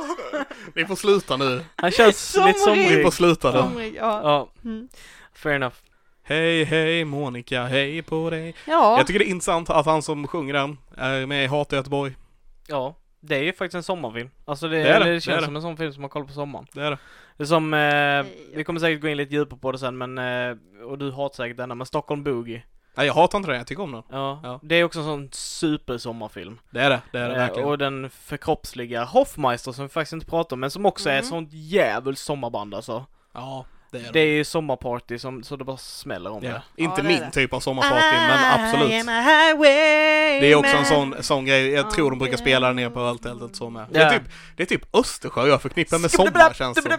ni får sluta nu. Han känns lite Somrig. Ni somrig. får sluta nu. somrig. Ja. Ja, Mm. fair enough. Hej, hej Monica, hej på dig. ja. Jag tycker det är intressant att han som sjunger den är med i Hata Göteborg. Ja, det är ju faktiskt en sommarfilm. Alltså det, Det är det, det det känns är det. som en sån film som man kollar på sommaren. Det är det. Det är som, eh, vi kommer säkert gå in lite djupare på det sen men, eh, och du hatar säkert denna, men Stockholm Boogie. Nej, jag hatar inte den, jag tycker om den. Ja, Ja. det är också en sån supersommarfilm. Det är det, det är det Eh, verkligen. och den förkroppsligar Hoffmeister som vi faktiskt inte pratar om, men som också är ett Mhm. sånt jävligt sommarband alltså. Ja, det är det. Det är ju sommarparty som, så det bara smäller om Ja. det. Inte det är min det. typ av sommarparty, men absolut. I am a highway Det är också en sån, sån grej, jag tror de brukar spela den ner på öltältet så med. Det är Ja. typ, det är typ Östersjö jag förknippar med sommar känns det.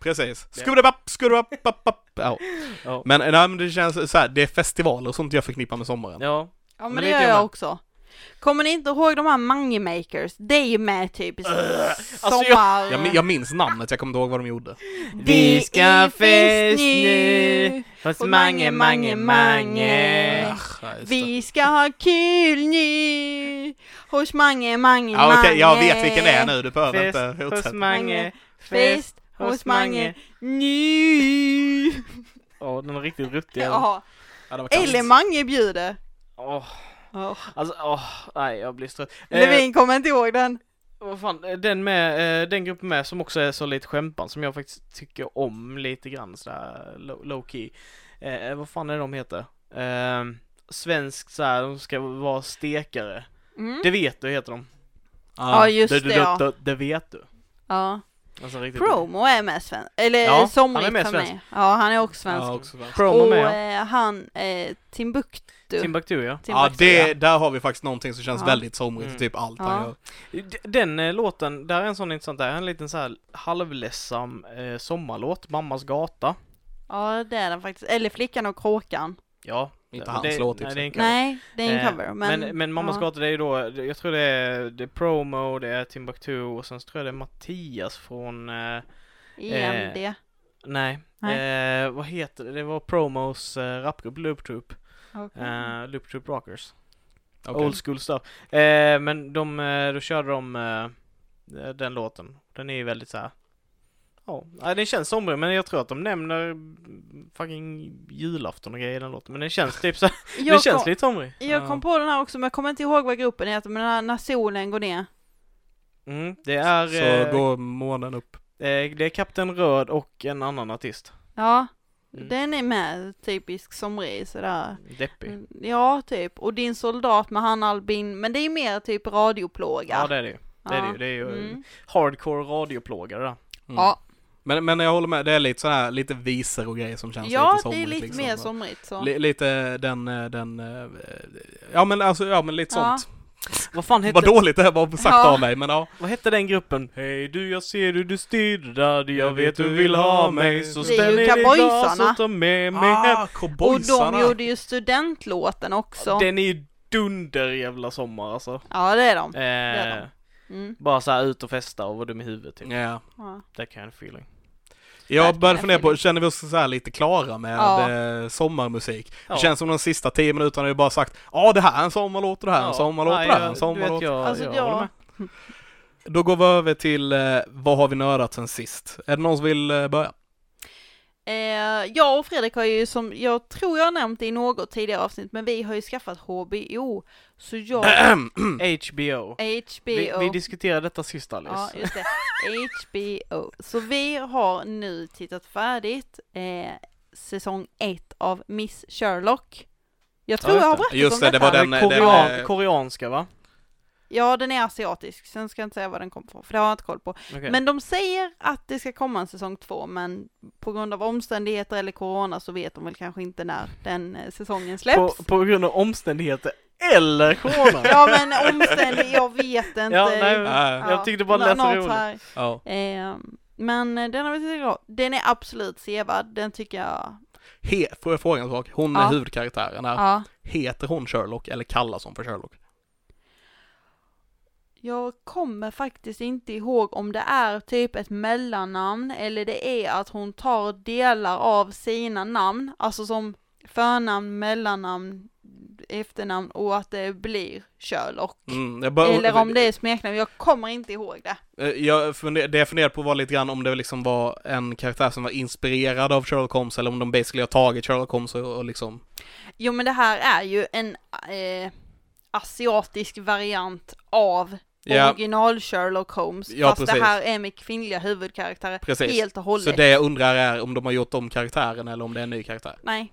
Precis. Skubbedabapp, skubbedabapp, bapp, bapp. Ja. Ja. Men nej men det känns så här, det är festivaler och sånt jag förknippar med sommaren. Ja, Ja men, Men det gör med. jag också. Kommer ni inte ihåg de här Mange Makers? Det är ju med typ Alltså, sommar... Jag, jag minns namnet, jag kommer inte ihåg vad de gjorde. Vi ska fest nu hos Mange, Mange, Mange. Ach, ja. Vi ska ha kul nu hos Mange, Mange, Ja Mange. jag vet vilken det är nu, du behöver Fest inte hos fortsätta. Mange, Fest hos Mange nu. Åh, den är riktigt ruttig. Ja. Ja, var. Eller Mange bjuder. Åh, Oh. alltså, åh, nej jag blir trött. Eh, Levin kommer inte ihåg den. vad fan, eh, den med, eh, den gruppen med som också är så lite skämpan som jag faktiskt tycker om lite grann sådär low, low key. Eh, vad fan är de heter? Eh, svenskt såhär, de ska vara stekare. Mm. Det vet du heter de. Ja just det ja. det, det vet du. ja. Alltså riktigt. Promo är med svensk. Eller Ja, somrigt med för svensk. mig. Ja han är också svensk. Ja, också svensk. Promo Och med ja. eh, han, eh, Timbuktu. Timbuktu ja. Ja, Timbuktu, det, där har vi faktiskt någonting som känns Ja. väldigt somrigt, Mm. typ allt Ja. han gör. Den eh, låten, där är en sån intressant, där är en liten så här halvledsam eh, sommarlåt, Mammas gata. Ja det är den faktiskt. Eller Flickan och Kråkan. Ja. Inte hans det, låt nej, för det är sig. en cover. Nej, det är en Eh, cover. Men, Men, men Mammas ja. gata det är ju då, jag tror det är, det är Promo, det är Timbuktu och sen så tror jag det är Mattias från, eh, EMD. nej, Eh, vad heter det? Det var Promos eh, rapgrupp Loop Troop, Okej. eh, Loop Troop Rockers. Okej. Old school stuff. Eh, men de, eh, då körde de eh, den låten. Den är ju väldigt så här. Ja, den känns somrig men jag tror att de nämner fucking julafton och grejer i den låten. Men den känns typ så [laughs] den jag, känns kom, lite somrig. jag kom på den här också men jag kommer inte ihåg vad gruppen heter men den här när solen går ner. Mm, det är, Så eh, går månen upp. eh, det är Kapten Röd och en annan artist. Ja, Mm. den är med typisk somrig sådär. Deppig. Mm, Ja, typ. Och din soldat med han Albin, men det är mer typ radioplåga. Ja det är det ju. Det är det Ja. ju. Det är ju Mm. hardcore radioplågare där. Mm. Ja, Men, men jag håller med, det är lite sådär, lite visor och grejer som känns ja lite det somrigt är lite liksom. mer somrigt så. Li- lite den, eh, den, eh, ja men alltså, ja men lite Ja. sånt. Vad fan hette, Vad dåligt det här var sagt Ja. av mig, men ja. vad hette den gruppen? Hej du, jag ser du, du styr där, jag vet du vill ha mig. Så Det är ställ ner ditt glas och ta med mig hem. Ah, Och cowboysarna. de gjorde ju studentlåten också. Den är ju dunder jävla sommar alltså. Ja, det är de. Eh, är de. Mm. bara så här ut och festa och vara dum i huvudet typ. Ja. Ja. That kind of feeling. Jag började fundera på, känner vi oss så här lite klara med Ja. eh, sommarmusik? Ja. Det känns som de sista tio minuterna har ju bara sagt Ja det här är en sommarlåt och det här är en sommarlåt och det här är en jag, sommarlåt. vet, jag, Alltså, jag jag-. Då går vi över till eh, vad har vi nördat sen sist? Är det någon som vill eh, börja? Eh, jag och Fredrik har ju som, jag tror jag har nämnt det i något tidigare avsnitt, men vi har ju skaffat HBO. Så jag, HBO. HBO. Vi, vi diskuterade detta sist Alice. Ja, just det. HBO. Så vi har nu tittat färdigt eh, säsong ett av Miss Sherlock. Jag tror Ja, jag har just berättat det. Just om det, det detta. var Den, den, korean, den, eh, koreanska va? Ja, den är asiatisk. Sen ska jag inte säga vad den kommer från, för det har jag inte koll på. Okej. Men de säger att det ska komma en säsong två, men på grund av omständigheter eller corona så vet de väl kanske inte när den eh, säsongen på, släpps. på grund av omständigheter eller corona. Ja, men omständigheter, jag vet inte. Ja, nej, Ja. jag tyckte bara det lät så roligt. här. ja. Eh, men den har vi tittat på. Den är absolut sevärd, den tycker jag. He, får jag fråga en sak? Hon är Ja. huvudkaraktären här. Ja. Heter hon Sherlock eller kallas hon för Sherlock? Jag kommer faktiskt inte ihåg om det är typ ett mellannamn eller det är att hon tar delar av sina namn, alltså som förnamn, mellannamn, efternamn och att det blir Sherlock. Mm, bara, Eller om det är smeknamn, jag kommer inte ihåg det. Eh, Jag funder, det jag funderade på var lite grann om det liksom var en karaktär som var inspirerad av Sherlock Holmes eller om de basically har tagit Sherlock Holmes och, och liksom Jo men det här är ju en eh, asiatisk variant av Ja. original Sherlock Holmes, Ja, fast precis. det här är med kvinnliga huvudkaraktärer Precis. helt och hållet. Så det jag undrar är om de har gjort om karaktären eller om det är en ny karaktär. Nej.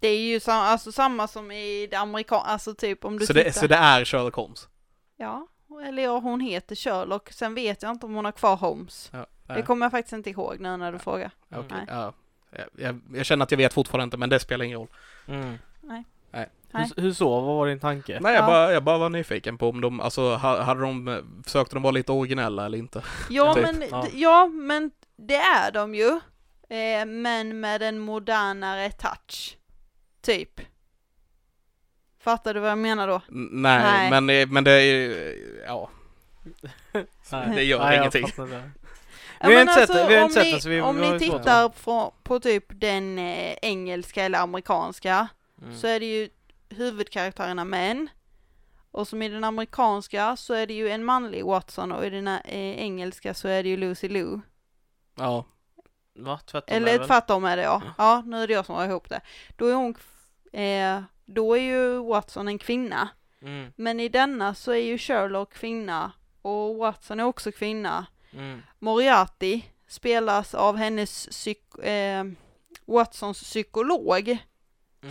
Det är ju sam- alltså samma som i det amerikanska, alltså typ om du Så tittar. det, så det är Sherlock Holmes? Ja, eller ja, hon heter Sherlock, sen vet jag inte om hon har kvar Holmes. Ja, Det kommer jag faktiskt inte ihåg nu när du frågar. okej, nej. ja. Jag, jag, jag känner att jag vet fortfarande inte, men det spelar ingen roll. Mm. Nej. Nej. Hur, hur så? Vad var din tanke? Nej, jag, Ja. bara, jag bara var nyfiken på om de, alltså, ha- hade de, eh, försökte de vara lite originella eller inte? Ja, Typ. men, Ja. ja, men det är de ju. Eh, men med en modernare touch. Typ. Fattar du vad jag menar då? N- Nej, Nej. men, men det är, ja. [laughs] Det gör Nej, jag ingenting. Vi har inte sett det, vi har inte sett det, så vi- om vi har ni ju svårt. tittar på, på typ den eh, engelska eller amerikanska Mm. så är det ju huvudkaraktärerna män. Och som i den amerikanska så är det ju en manlig Watson och i den eh, engelska så är det ju Lucy Lou. Ja. Va? Tvärtom är Eller väl? tvärtom är det ja. Ja, nu är det jag som har ihop det. Då är hon, eh, då är ju Watson en kvinna. Mm. Men i denna så är ju Sherlock kvinna och Watson är också kvinna. Mm. Moriarty spelas av hennes psyk, eh, Watsons psykolog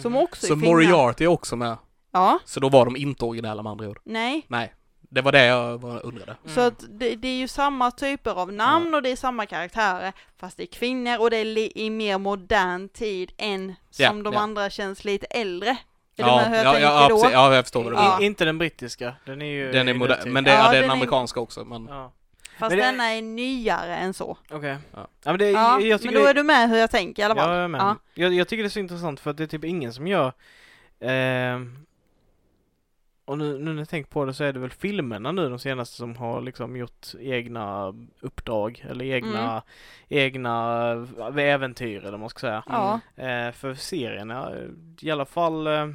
som Mhm. också är Så kvinna. Moriarty är också med. Ja, Så då var de inte originella med andra ord. nej. Nej, det var det jag var- undrade. Så att det, det är ju samma typer av namn och det är samma karaktärer fast det är kvinnor och det är li, i mer modern tid än som Ja, de ja. andra känns lite äldre. Är Ja, ja, ja, då? precis. ja, jag förstår vad du Ja. menar. Inte den brittiska, den är ju Den är modern, men det, Ja, ja, det är den den är- amerikanska också, men Ja, Fast Men det- denna är nyare än så. okej. Ja. Ja. men det, Ja, jag men då det- är du med hur jag tänker i alla fall. Ja, jag, är med. Ja. Jag, jag tycker det är så intressant för att det är typ ingen som gör ehm, och nu, nu när jag tänker på det så är det väl filmerna nu de senaste som har liksom gjort egna uppdrag eller egna, Mm. egna äventyr eller vad man ska säga. Ja. Eh, för serierna, i alla fall eh,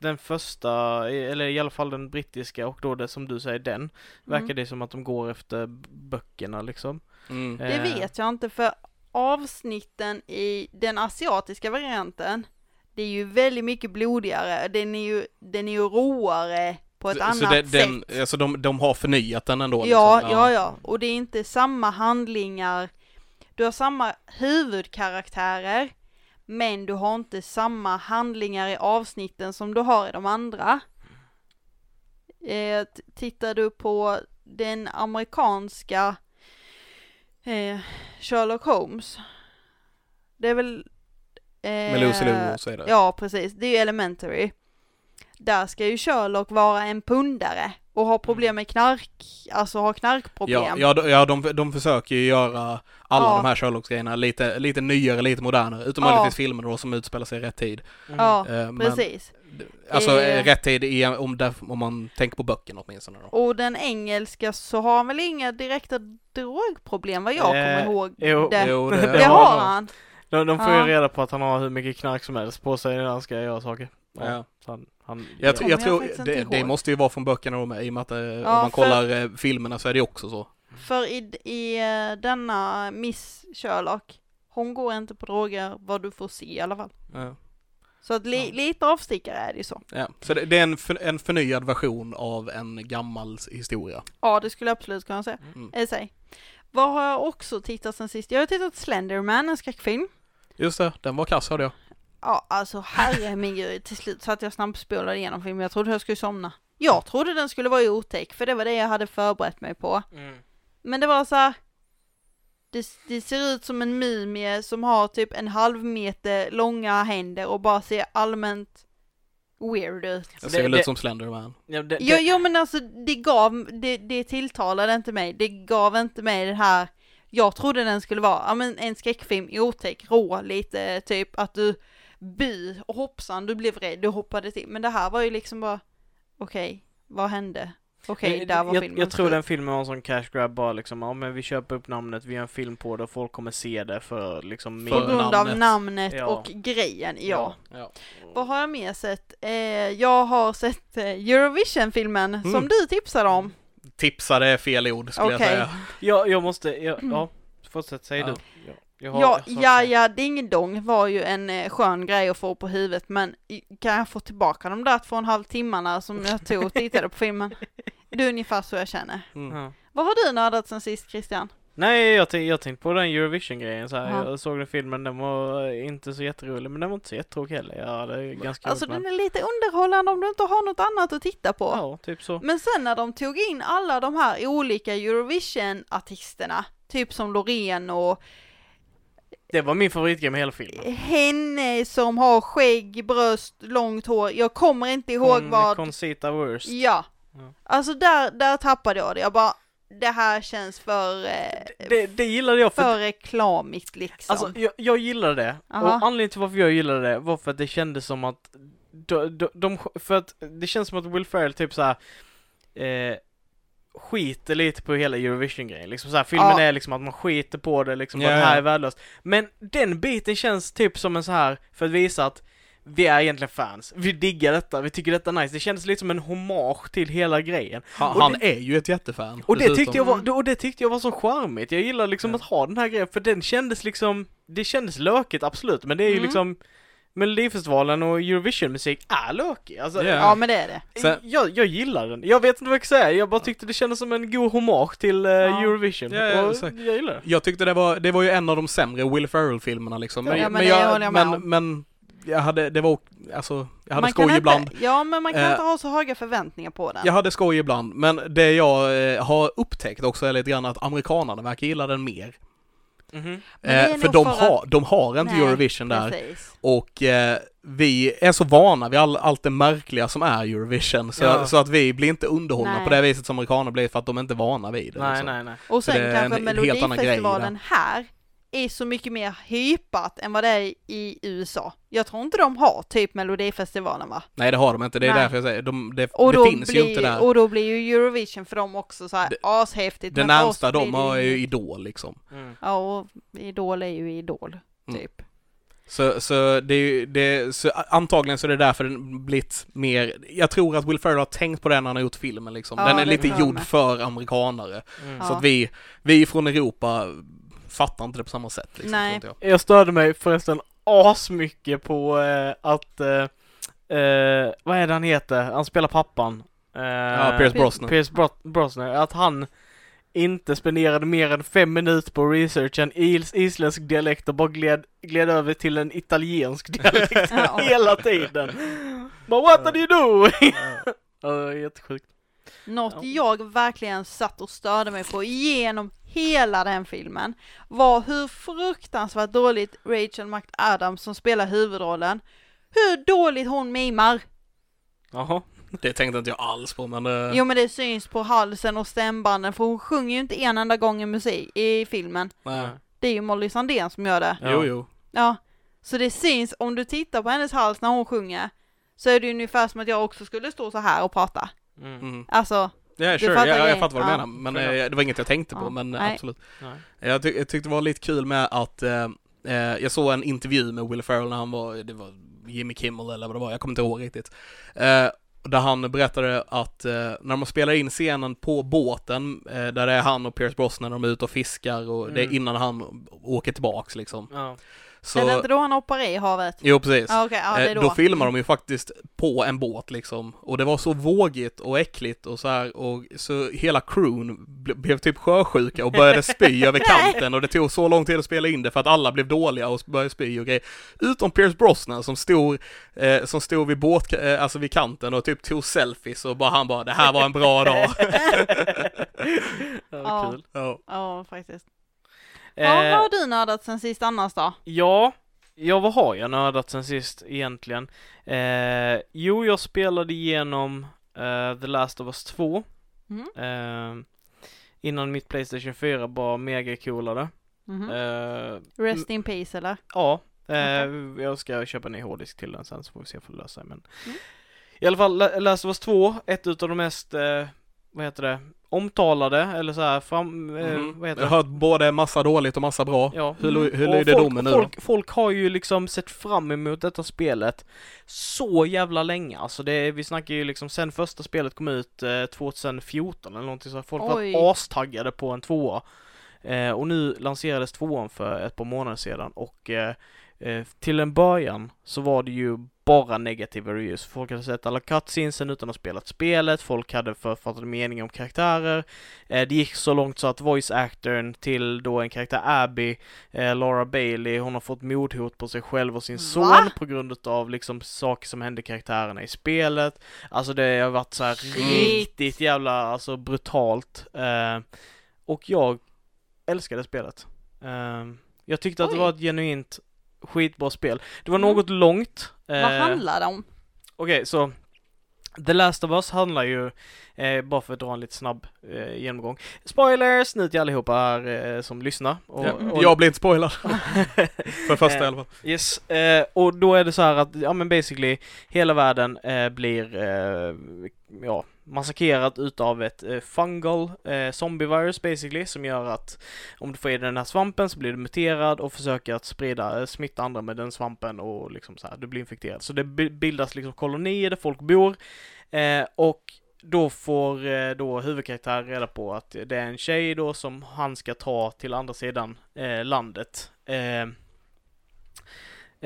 den första, eller i alla fall den brittiska och då det som du säger den, verkar Mm. det som att de går efter böckerna liksom. mm. Det Eh, vet jag inte för avsnitten i den asiatiska varianten det är ju väldigt mycket blodigare. Den är ju, den är ju roare på ett så, annat så det, sätt. den, alltså de, de har förnyat den ändå? Ja, liksom. ja, ja. Och det är inte samma handlingar. Du har samma huvudkaraktärer, men du har inte samma handlingar i avsnitten som du har i de andra. Eh, tittar du på den amerikanska eh, Sherlock Holmes, det är väl... Eh, Med Lucy Liu och så vidare. Ja, precis. Det är ju elementary. Där ska ju Sherlock vara en pundare och har problem med knark, alltså har knarkproblem. Ja, ja, de, ja de, de försöker ju göra alla Ja. de här Sherlock-grejerna lite, lite nyare, lite modernare. Utom Ja. möjligtvis filmer då som utspelar sig i rätt tid. Mm. Ja, Eh, men- precis. Alltså Eh. rätt tid i, om, där, om man tänker på böckerna åtminstone då. Och den engelska så har han väl inga direkta drogproblem vad jag kommer Eh, ihåg jo. det. Jo, det, det har har han. De, de får Ja. ju reda på att han har hur mycket knark som helst på sig när han ska göra saker. Ja. Så han, han, Jag, tr- jag jag tror, inte det, det måste ju vara från böckerna då med, i och med att eh, om man för- kollar eh, filmerna så är det också så. För i, i eh, denna Miss Sherlock, hon går inte på droger vad du får se i alla fall. Ja. Så att li, Ja. lite avstickare är det ju så. Ja. Så det, det är en, för, en förnyad version av en gammal historia. Ja, det skulle jag absolut kunna säga. Mm. Vad har jag också tittat sen sist? Jag har tittat Slenderman, en skräckfilm. Just det, den var kass hörde jag. Ja, alltså herre min gud, till slut satt jag snabbspolade igenom filmen. Jag trodde jag skulle somna. Jag trodde den skulle vara otäck, för det var det jag hade förberett mig på. Mm. Men det var så här. Det, det ser ut som en mumie som har typ en halv meter långa händer och bara ser allmänt weird ut. Det- ser väl ut som Slenderman. Ja, det, Jo, det, jo men alltså det gav, det, det tilltalade inte mig. Det gav inte mig det här, jag trodde den skulle vara, ja men en skräckfilm, otäck, rå, lite typ att du by och hoppsan, du blev rädd, du hoppade till. Men det här var ju liksom bara, okej, vad hände? Okej, jag- där var jag, filmen jag tror den filmen var en sån cash grab bara liksom, ja men vi köper upp namnet, vi gör en film på det och folk kommer se det för liksom På grund av namnet. namnet Ja. och grejen, ja. Ja. Vad har jag mer sett? Eh, jag har sett eh, Eurovision-filmen Mm. som du tipsade om. Tipsade är fel ord skulle jag Okej. säga. Jag, jag måste, jag, ja, fortsätt, säg Ja. du. Ja, jag har- Ja, jag ja, ja, Ding Dong var ju en eh, skön grej att få på huvudet men kan jag få tillbaka de där två och en halv timmarna som jag tog och tittade på filmen? [laughs] Det är ungefär så jag känner. Mm. Ja. Vad har du nördat sen sist Christian? Nej, jag, tänk, jag tänkte på den Eurovision-grejen så här. Ja. Jag såg den filmen, den var eh, inte så jätterolig, men den var inte så jättetråkig heller. Jag hade ganska Alltså roligt den är lite underhållande om du inte har något annat att titta på. Ja, typ så. Men sen när de tog in alla de här olika Eurovision-artisterna, typ som Loreen och Det var min favoritgrej med hela filmen. henne som har skägg, bröst, långt hår. Jag kommer inte ihåg Con, vad... Concita Wurst. Ja. Ja. Alltså där, där tappade jag det. Jag bara, det här känns för, eh, Det, det gillade jag för, för reklamigt liksom. Alltså jag, jag gillade det, Aha. och anledningen till varför jag gillade det var för att det kändes som att de, de, de för att det känns som att Will Ferrell typ såhär eh, skiter lite på hela Eurovision-grejen, liksom såhär, filmen Ja. är liksom att man skiter på det liksom, Ja, att det här ja. är värdelöst. Men den biten känns typ som en så här för att visa att vi är egentligen fans, vi diggar detta, vi tycker detta är nice. Det kändes lite som en hommage till hela grejen. Han, det- är ju ett jättefan. Och det, tyckte jag var, och det tyckte jag var så charmigt. Jag gillar liksom Ja. att ha den här grejen, för den kändes liksom, det kändes lökigt absolut, men det är ju Mm. liksom Melodifestivalen och Eurovision-musik är lökig. Alltså, Ja. ja men det är det. Sen- jag, jag gillar den. Jag vet inte vad jag ska säga, jag bara tyckte det kändes som en god hommage till eh, Ja. Eurovision. Ja, ja, och jag gillar det. Jag tyckte det var, det var ju en av de sämre Will Ferrell-filmerna liksom. Ja, men det håller jag men, men jag hade, det var, alltså, jag hade Man skoj kan ibland. Inte, ja men man kan Eh, inte ha så höga förväntningar på den. Jag hade skoj ibland, men det jag eh, har upptäckt också är lite grann att amerikanerna verkar gilla den mer. Det är Eh, för de för har, de har inte Nej, Eurovision där. Precis. Och eh, vi är så vana vid all, allt det märkliga som är Eurovision, så, Ja. så att vi blir inte underhållna Nej. på det viset som amerikaner blir för att de inte är vana vid det. Nej, liksom. nej, nej. Och sen kanske Melodifestivalen här är så mycket mer hypat än vad det är i USA. Jag tror inte de har typ Melodifestivalen va? Nej, det har de inte. Det är Nej. därför jag säger, de, det, Och det då, finns blir, ju inte där. och då blir ju Eurovision för dem också så här Det- ashäftigt. Det närmsta de har är ju. Idol liksom. Mm. Ja, och Idol är ju Idol, Mm. typ. Så, så det är ju, det, så antagligen så är det därför den blivit mer, jag tror att Will Ferrell har tänkt på det när han har gjort filmen liksom. Ja, Den är lite gjord med. för amerikanare. Mm. Så Ja. att vi, vi från Europa fattar inte det på samma sätt liksom, Nej. jag. Jag störde mig förresten asmycket på eh, att, eh, eh, vad är det han heter? Han spelar pappan. Eh, Ja, Pierce Brosnan. Pierce Bro- Brosnan. Att han inte spenderade mer än fem minuter på research en is isländsk dialekt och bara gled, gled över till en italiensk [laughs] dialekt hela tiden. But what did you do? ja, [laughs] det var jättesjukt. Något Ja. jag verkligen satt och störde mig på genom hela den filmen var hur fruktansvärt dåligt Rachel McAdams som spelar huvudrollen, hur dåligt hon mimar. Jaha. Det tänkte inte jag alls på men... eh, Jo men det syns på halsen och stämbanden för hon sjunger ju inte en enda gång i musik i filmen. nej. Det är ju Molly Sandén som gör det. Ja. Jo, jo. Ja. Så det syns, om du tittar på hennes hals när hon sjunger, så är det ungefär som att jag också skulle stå så här och prata. Mm. Mm. Alltså, Ja, sure, fattar jag, jag grejen. fattar vad du Ja. menar. Men eh, det var inget jag tänkte på, Ja. men eh, Nej. absolut. Nej. Jag, ty- jag tyckte det var lite kul med att eh, eh, jag såg en intervju med Will Ferrell när han var, det var Jimmy Kimmel eller vad det var, jag kommer inte ihåg riktigt. Eh, där han berättade att eh, när de spelar in scenen på båten, eh, där det är han och Pierce Brosnan, de är ute och fiskar och det är Mm. innan han åker tillbaks liksom. Ja. Är det Så, inte då han hoppar i havet? jo precis. Okej, ja det Eh, är då. då. filmar de ju faktiskt på en båt liksom. Och det var så vågigt och äckligt och så här och så hela crewn ble, blev typ sjösjuka och började spy [laughs] över kanten och det tog så lång tid att spela in det för att alla blev dåliga och började spy och grejer. Utom Pierce Brosnan som stod, eh, som stod vid båt, eh, alltså vid kanten och typ tog selfies och bara han bara det här var en bra dag. [laughs] [laughs] ja, Ja. kul. ja. Ja faktiskt. Eh, Ja, vad har du nördat sen sist annars då? Ja, ja vad har jag nördat sen sist egentligen? Eh, jo, jag spelade igenom eh, The Last of Us 2 Mm. eh, innan mitt Playstation 4 var mega coolare. Mhm. Eh, Rest in peace eller? ja, eh, jag ska köpa en ny hårddisk till den sen så får vi se om det löser sig men Mm. I alla fall, La- Last of Us 2, ett utav de mest, eh, vad heter det, omtalade eller så här fram, eh, Mhm. vad heter Jag det? har hört både massa dåligt och massa bra. Ja. Hur, Och lyder folk, domen nu då? folk, folk har ju liksom sett fram emot detta spelet så jävla länge. Alltså det, vi snackar ju liksom sen första spelet kom ut eh, 2014 eller någonting så folk Oj. var astaggade på en tvåa. Eh, och nu lanserades tvåan för ett par månader sedan och eh, eh, till en början så var det ju bara negativa reviews. Folk hade sett alla cutscenesen utan att ha spelat spelet, folk hade författade meningar om karaktärer. Eh, det gick så långt så att voice actorn till då en karaktär Abby, eh, Laura Bailey, hon har fått mordhot på sig själv och sin son Va? på grund av liksom saker som hände karaktärerna i spelet. Alltså det har varit så här Shit. riktigt jävla alltså brutalt. Eh, och jag älskade spelet. Eh, jag tyckte att det var ett genuint skitbra spel. Det var Mm. något långt. Vad Eh, handlar det om? Okej, så The Last of Us handlar ju, eh, bara för att dra en lite snabb eh, genomgång. Spoilers nu till allihopa här eh, som lyssnar. Och, Ja, och, Jag blir inte spoilad. [laughs] För första i Eh, alla fall. Yes, eh, och då är det så här att, ja men basically, hela världen eh, blir, eh, ja, massakrerat utav ett eh, fungal eh, zombievirus basically, som gör att om du får i dig den här svampen så blir du muterad och försöker att sprida, eh, smitta andra med den svampen och liksom så här, du blir infekterad. Så det bildas liksom kolonier där folk bor, eh, och då får eh, då huvudkaraktären reda på att det är en tjej då som han ska ta till andra sidan eh, landet. Eh,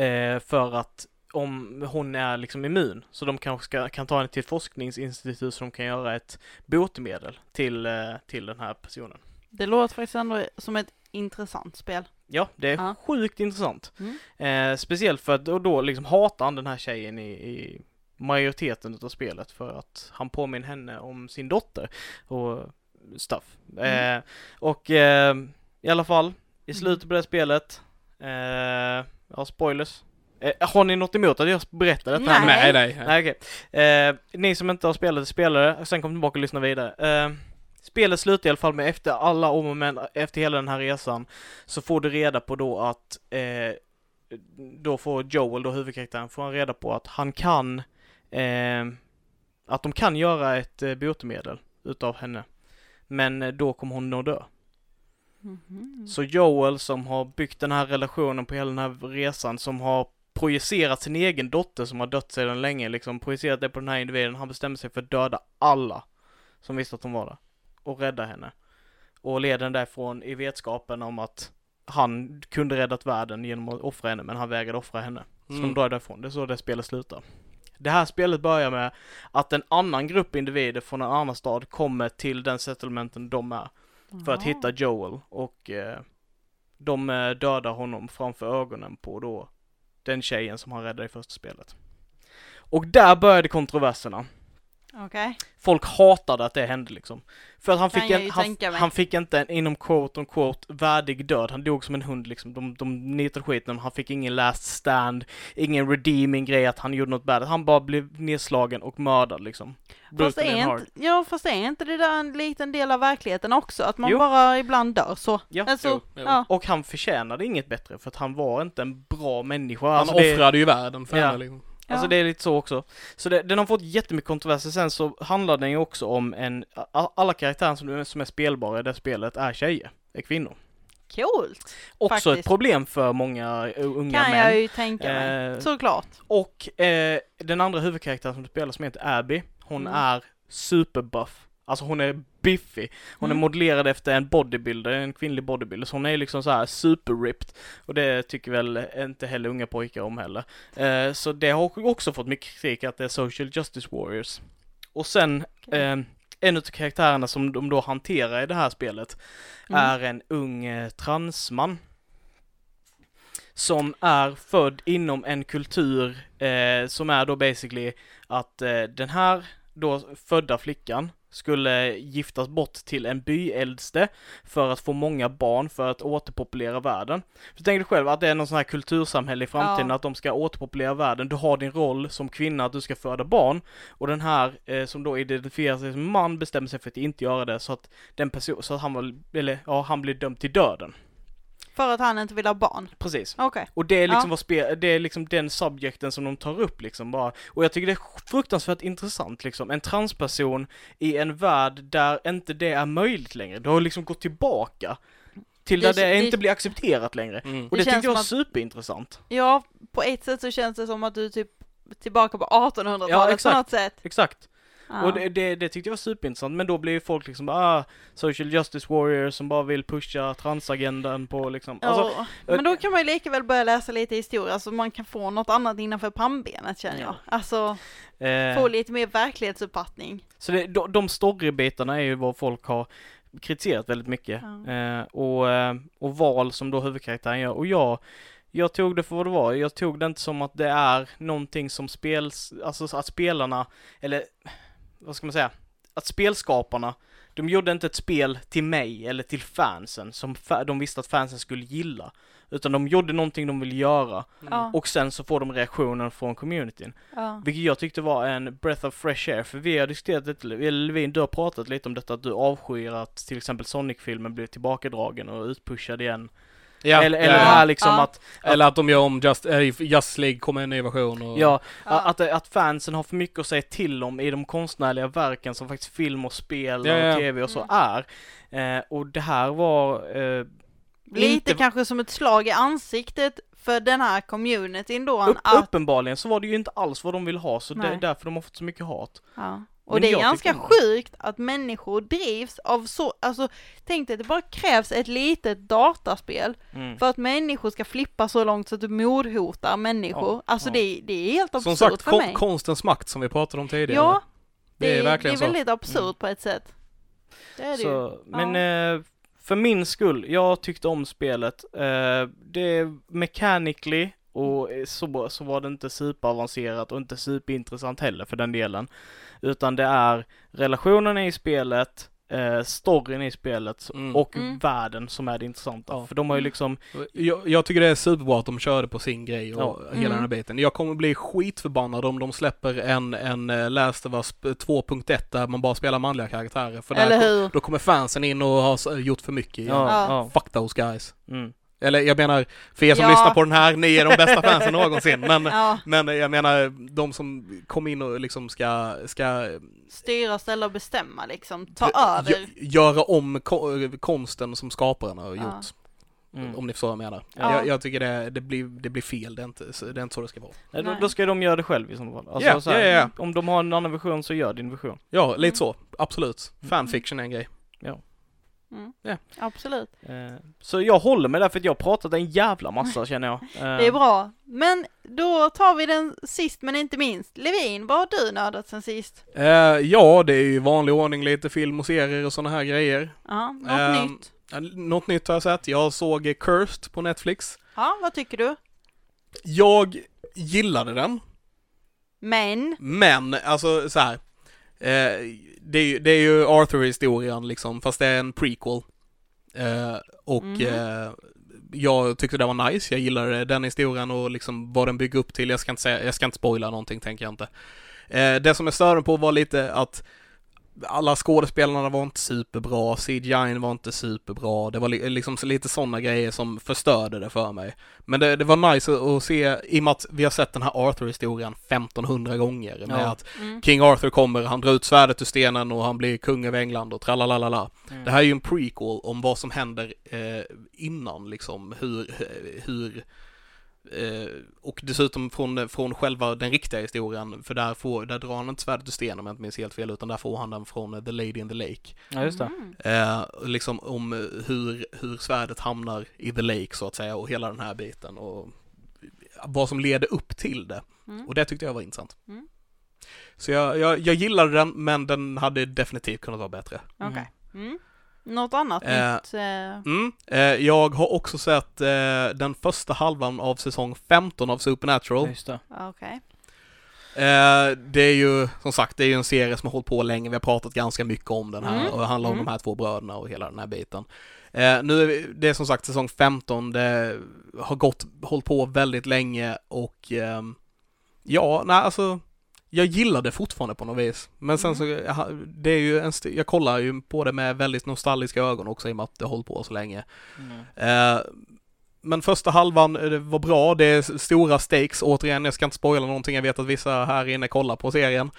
eh, för att om hon är liksom immun, så de kanske ska, kan ta henne till ett forskningsinstitut som kan göra ett botemedel till, eh, till den här personen. Det låter faktiskt ändå som ett intressant spel. Ja, det är Ja. sjukt intressant. Mm. Eh, speciellt för att då, då liksom hatar han den här tjejen i, i majoriteten av spelet för att han påminner henne om sin dotter och stuff. Mm. Eh, och eh, i alla fall, i Mm. slutet på det spelet, eh, ja spoilers. Eh, har ni något emot att jag berättar detta? här? Nej. Nej, nej. Nej okej. Eh, ni som inte har spelat spelare, och sen kom tillbaka och lyssna vidare. Eh, spelet slutar i alla fall med efter alla om och men, efter hela den här resan, så får du reda på då att, eh, då får Joel, då huvudkaraktären, får han reda på att han kan, eh, att de kan göra ett eh, botemedel utav henne. Men då kommer hon nog dö. Mhm. Så Joel som har byggt den här relationen på hela den här resan, som har projicerat sin egen dotter som har dött sedan länge, liksom projicerat det på den här individen. Han bestämmer sig för att döda alla som visste att hon var där. Och rädda henne. Och leder henne därifrån i vetskapen om att han kunde räddat världen genom att offra henne, men han vägrade offra henne. Så de Mm. drar därifrån. Det är så det spelet slutar. Det här spelet börjar med att en annan grupp individer från en annan stad kommer till den settlementen de är för att hitta Joel och eh, de eh, dödar honom framför ögonen på då den tjejen som han räddade i första spelet. Och där började kontroverserna. Okej. Folk hatade att det hände liksom. För att han Kan fick, en, han, han fick inte en inom quote on quote värdig död. Han dog som en hund liksom. De, de nitade skiten. Han fick ingen last stand, ingen redeeming grej att han gjorde något bad. Han bara blev nedslagen och mördad liksom. Fast är, inte, ja, fast är inte det där en liten del av verkligheten också? Att man Jo. bara ibland dör så? Ja, alltså, jo, jo. Ja. Och han förtjänade inget bättre för att han var inte en bra människa. Han Alltså, det- offrade ju världen för Ja. henne liksom. Alltså Ja. det är lite så också. Så det, den har fått jättemycket kontroverser. Sen så handlar den ju också om en, alla karaktärer som, som är spelbara i det spelet är tjejer, är kvinnor. Coolt! Också Faktiskt. ett problem för många uh, unga Kan män. jag ju tänka mig. Eh, Såklart. Och eh, den andra huvudkaraktären som du spelar som heter Abby, hon Mm. är superbuff. Alltså hon är biffig. Hon Mm. är modellerad efter en bodybuilder, en kvinnlig bodybuilder. Så hon är liksom så här super-ripped. Och det tycker väl inte heller unga pojkar om heller. Eh, så det har också fått mycket kritik att det är social justice warriors. Och sen, Okej. eh, en av karaktärerna som de då hanterar i det här spelet Mm. är en ung eh, transman. Som är född inom en kultur eh, som är då basically att eh, den här då födda flickan skulle giftas bort till en byäldste för att få många barn för att återpopulera världen. Så tänk dig själv att det är någon sån här kultursamhälle i framtiden Ja. att de ska återpopulera världen. Du har din roll som kvinna att du ska föda barn och den här eh, som då identifierar sig som man bestämmer sig för att inte göra det så att den person, så att han var, eller ja, han blir dömd till döden. För att han inte vill ha barn. Precis. Okej. Och det är liksom Ja. vad spe, det är liksom den subjekten som de tar upp liksom bara. Och jag tycker det är fruktansvärt intressant liksom. En transperson i en värld där inte det är möjligt längre. Du har liksom gått tillbaka till Det- där det, det- inte blir accepterat längre. Mm. Och Det det, känns tyckte jag var som superintressant. Ja, på ett sätt så känns det som att du typ tillbaka på 1800-talet Ja, på något sätt. Exakt. Ja. Och det, det, det tyckte jag var superintressant. Men då blir ju folk liksom bara, ah, social justice warriors som bara vill pusha transagendan på liksom. Alltså, ja, men då kan man ju lika väl börja läsa lite historia så man kan få något annat innanför pannbenet känner jag. Ja. Alltså, eh, få lite mer verklighetsuppfattning. Så det, de, de storybitarna är ju vad folk har kritiserat väldigt mycket. Ja. Eh, och, eh, och val som då huvudkaraktären gör. Och jag, jag tog det för vad det var. Jag tog det inte som att det är någonting som spels, alltså att spelarna, eller vad ska man säga, att spelskaparna, de gjorde inte ett spel till mig eller till fansen som fa- de visste att fansen skulle gilla. Utan de gjorde någonting de ville göra Ja, och sen så får de reaktionen från communityn. ja. Vilket jag tyckte var en breath of fresh air, för vi har diskuterat lite, eller Levin, du har pratat lite om detta att du avskyr att till exempel Sonic-filmen blir tillbakadragen och utpushad igen. Ja, eller eller ja, det ja. här liksom Ja. att, Eller att de gör om Just, äh, Just League kommer en ny version och... ja, Ja. Att, att fansen har för mycket att säga till om i de konstnärliga verken som faktiskt film och spel Ja, ja. och tv och så Mm. är. Eh, och det här var eh, Lite inte- kanske som ett slag i ansiktet för den här communityn då. upp, att, uppenbarligen så var det ju inte alls vad de vill ha, så det är därför de har fått så mycket hat. ja. Och Men det är ganska tycker sjukt att människor drivs av så, alltså tänk dig att det bara krävs ett litet dataspel Mm. för att människor ska flippa så långt så att du mordhotar människor. Ja, alltså ja. Det, det är helt Som absurt sagt, för mig. konstens makt som vi pratade om tidigare. Ja, det, det, är verkligen det är så. väldigt absurt Mm. på ett sätt. Det är det ju. Så, men eh, för min skull, jag tyckte om spelet. Eh, det mechanically och så, så var det inte superavancerat och inte superintressant heller för den delen. Utan det är relationerna i spelet, eh, storyn i spelet Mm. och Mm. världen som är det intressanta. Ja. För de har ju liksom, Jag, jag tycker det är superbra att de körde på sin grej och Ja. hela Mm. den här biten. Jag kommer bli skitförbannad om de släpper en, en uh, Last of Us 2.1 där man bara spelar manliga karaktärer. För Eller där, hur? då kommer fansen in och har gjort för mycket. Ja. ja. Fuck those guys. Mm. Eller jag menar, för er som Ja. lyssnar på den här, ni är de bästa fansen [laughs] någonsin. Men, Ja, men jag menar, de som kom in och liksom ska, ska styra, ställa och bestämma liksom. Ta över. göra om ko- konsten som skaparen har Ja. gjort. Mm. Om ni förstår vad jag menar. Ja. Jag, jag tycker det, det, blir, det blir fel, det är, inte, så- det är inte så det ska vara. Nej, Då, då ska de göra det själv i så fall. Alltså, Ja, så här, ja, ja, Om de har en annan version så gör din version. Ja, lite Mm. så. Absolut. Fanfiction är en grej. Mm. Ja. Absolut. Eh, så jag håller mig där för att jag har pratat en jävla massa känner jag. Eh, Det är bra. Men då tar vi den sist men inte minst. Levin, vad har du nördat sen sist? Eh, ja, det är ju i vanlig ordning lite film och serier och sådana här grejer. Ja, något Ehm, nytt? Något nytt har jag sett. Jag såg Cursed på Netflix. Ja, vad tycker du? Jag gillade den, Men, men alltså så här. Eh, det, är ju- det är ju Arthur-historien liksom, fast det är en prequel. Eh, och eh, jag tyckte det var nice, jag gillade den historien och liksom vad den bygger upp till. Jag ska inte säga, jag ska inte spoila någonting tänker jag inte. Det som jag störde på var lite att alla skådespelarna var inte superbra, CGI var inte superbra, det var li- liksom lite sådana grejer som förstörde det för mig. Men det, det var nice att, se, i och med att vi har sett den här Arthur-historien 1500 gånger, med Ja. att Mm. King Arthur kommer, han drar ut svärdet ur stenen och han blir kung över England och tralalala. Mm. Det här är ju en prequel om vad som händer eh, innan liksom, hur, hur och dessutom från, från själva den riktiga historien, för där, får, där drar han inte svärdet ur stenen om jag inte minns helt fel, utan där får han den från eh, The Lady in the Lake. Ja, just det. Mm. Eh, liksom om eh, hur, hur svärdet hamnar i the lake så att säga och hela den här biten och vad som leder upp till det. Mm. Och det tyckte jag var intressant. Mm. Så jag, jag, jag gillade den, men den hade definitivt kunnat vara bättre. Okej. Mm. Något annat Eh, nytt? Eh, Mm. Eh, jag har också sett eh, den första halvan av säsong 15 av Supernatural. Just det. Okej. Eh, det är ju, som sagt, det är ju en serie som har hållit på länge. Vi har pratat ganska mycket om den här Mm. och det handlar om Mm. de här två bröderna och hela den här biten. Eh, nu är vi, det är som sagt säsong 15, det har gått, hållit på väldigt länge och ehm, ja, nej alltså jag gillar det fortfarande på något vis. Men sen så, jag, det är ju en, st- jag kollar ju på det med väldigt nostalgiska ögon också i och med att det hållit på så länge. Mm. Eh, men första halvan eh, var bra, det är stora stakes, återigen, jag ska inte spoila någonting, jag vet att vissa här inne kollar på serien.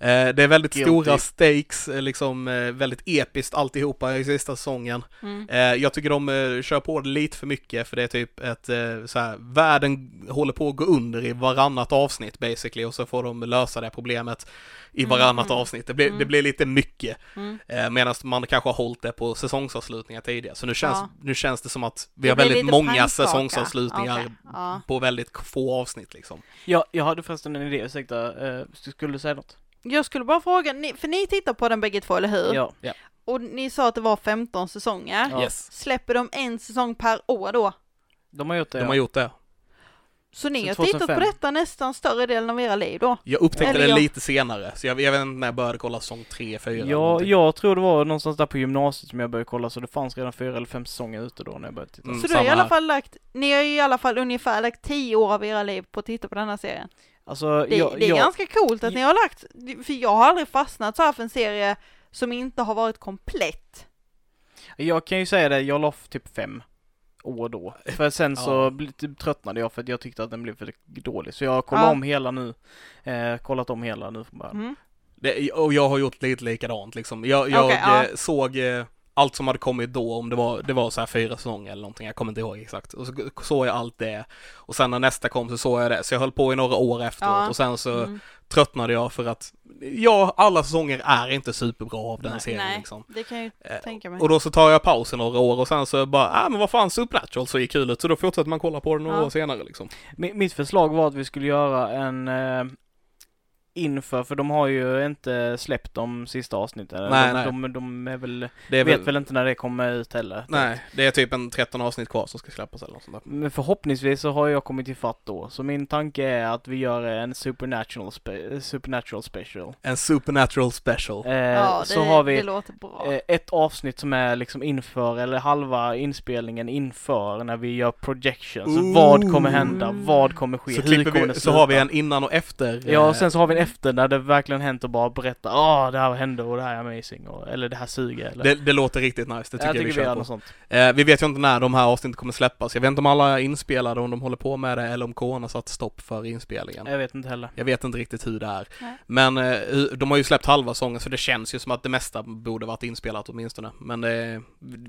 Eh, det är väldigt Guilty. stora stakes, eh, liksom eh, väldigt episkt alltihopa i sista säsongen. Mm. Eh, jag tycker de eh, kör på det lite för mycket för det är typ ett eh, så här, världen håller på att gå under i varannat avsnitt basically och så får de lösa det problemet i Mm, varannat mm. avsnitt. Det blir, det Mm. blir lite mycket. Mm. Eh, Medan man kanske har hållit det på säsongsavslutningar tidigare. Så nu känns, Ja. nu känns det som att vi Det har väldigt många pannkaka. säsongsavslutningar Okej, ja. på väldigt få avsnitt liksom. Ja, jag hade förresten en idé, ursäkta, eh, skulle du säga något? Jag skulle bara fråga, ni, för ni tittar på den bägge två, eller hur? Ja. Och ni sa att det var 15 säsonger. Ja. Yes. Släpper de en säsong per år då? De har gjort det, De ja. har gjort det. Så ni har tittat 2005. på detta nästan större delen av era liv då? Jag upptäckte Eller det jag- lite senare, så jag, jag vet inte när jag började kolla säsong 3, 4 eller Ja, jag tror det var någonstans där på gymnasiet som jag började kolla, så det fanns redan fyra eller fem säsonger ute då när jag började titta. Mm, Så du har i alla fall lagt, ni har ju i alla fall ungefär lagt 10 år av era liv på att titta på den här serien. Alltså, Det, jag, det är jag, ganska coolt att ni har lagt, för jag har aldrig fastnat så här för en serie som inte har varit komplett. jag kan ju säga det, jag la typ fem år då. För [laughs] sen så Ja. bli- typ tröttnade jag för att jag tyckte att den blev för dålig. Så jag har kollat Ja. om hela nu. Eh, kollat om hela nu från början. Mm. Det, och jag har gjort lite likadant liksom. Jag, jag ja. eh, såg eh, allt som hade kommit då, om det var, det var så här fyra säsonger eller någonting, jag kommer inte ihåg exakt. Och så såg jag allt det. Och sen när nästa kom så såg jag det, så jag höll på i några år efteråt Ja. och sen så Mm. tröttnade jag för att, ja, alla säsonger är inte superbra av den Nej. serien Nej, liksom. det kan jag ju Eh, tänka mig. Och då så tar jag paus i några år och sen så bara, ah men vad fan, Supernatural så gick kul ut, så då fortsätter man kolla på det några Ja. år senare liksom. Mi- Mitt förslag var att vi skulle göra en eh, inför, för de har ju inte släppt de sista avsnitten. Nej, de, nej. De, de är väl, Det är vet väl inte när det kommer ut heller. Nej, det är typ en 13 avsnitt kvar som ska släppas eller något sånt där. Men förhoppningsvis så har jag kommit ifatt då. Så min tanke är att vi gör en supernatural, spe- supernatural special. En Supernatural special. Eh, ja, det, så har vi det låter bra. eh, ett avsnitt som är liksom inför, eller halva inspelningen inför när vi gör projections. Ooh. Vad kommer hända? Vad kommer ske? Så, Hur kommer vi, det så har vi sluta? en innan och efter. Ja, eh, och sen så har vi en efter när det verkligen hänt och bara berätta ah det här hände och det här är amazing och, eller det här suger eller det, det låter riktigt nice, det tycker jag, jag vi tycker vi kör på. något sånt. Eh, vi vet ju inte när de här avsnitten kommer släppas. Jag vet inte om alla är inspelade, om de håller på med det eller om corona satt stopp för inspelningen. Jag vet inte heller. Jag vet inte riktigt hur det är. Nej. Men eh, de har ju släppt halva sången så det känns ju som att det mesta borde varit inspelat åtminstone. Men det,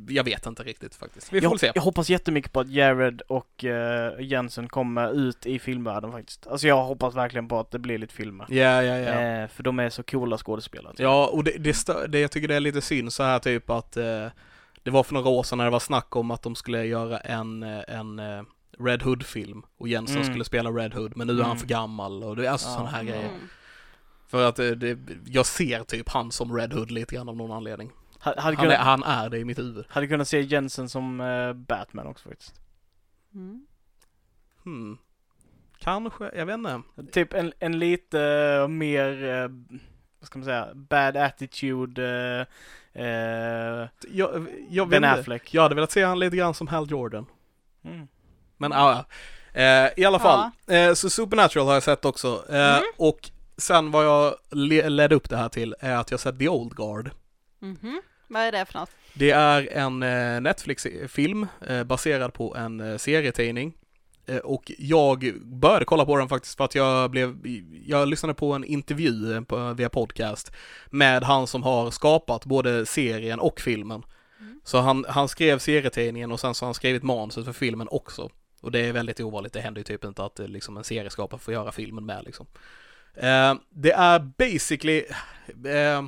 jag vet inte riktigt faktiskt. Vi får jag, se. jag hoppas jättemycket på att Jared och uh, Jensen kommer ut i filmvärlden faktiskt. Alltså jag hoppas verkligen på att det blir lite filmer. Ja, ja, ja. Eh, för de är så coola skådespelare. typ. Ja, och det, det, stö- det, jag tycker det är lite synd så här typ att eh, det var för några år sedan när det var snack om att de skulle göra en, eh, en eh, Red Hood-film och Jensen Mm. skulle spela Red Hood men nu är han Mm. för gammal och det är alltså Ja. sådana här grejer. Mm. För att eh, det, jag ser typ han som Red Hood lite grann av någon anledning. Hade, Han är, kunnat, han är det i mitt huvud. hade kunnat se Jensen som eh, Batman också faktiskt. Mm. Hmm. Kanske, jag vet inte. Typ en, en lite eh, mer, eh, vad ska man säga, bad attitude, eh, eh, Jag, jag, vet Ben inte. Affleck. jag hade velat se han lite grann som Hal Jordan. Mm. Men ja, ja. eh, i alla fall. Eh, så Supernatural har jag sett också. Eh, Mm. Och sen vad jag le- ledde upp det här till är att jag sett The Old Guard. Mhm. Vad är det för något? Det är en eh, Netflix-film eh, baserad på en eh, serietidning. Eh, och jag började kolla på den faktiskt för att jag blev, jag lyssnade på en intervju eh, på, via podcast med han som har skapat både serien och filmen. Mm. Så han, han skrev serietidningen och sen så har han skrivit manuset för filmen också. Och det är väldigt ovanligt, det händer ju typ inte att eh, liksom en serieskapare får göra filmen med liksom. Eh, det är basically, eh,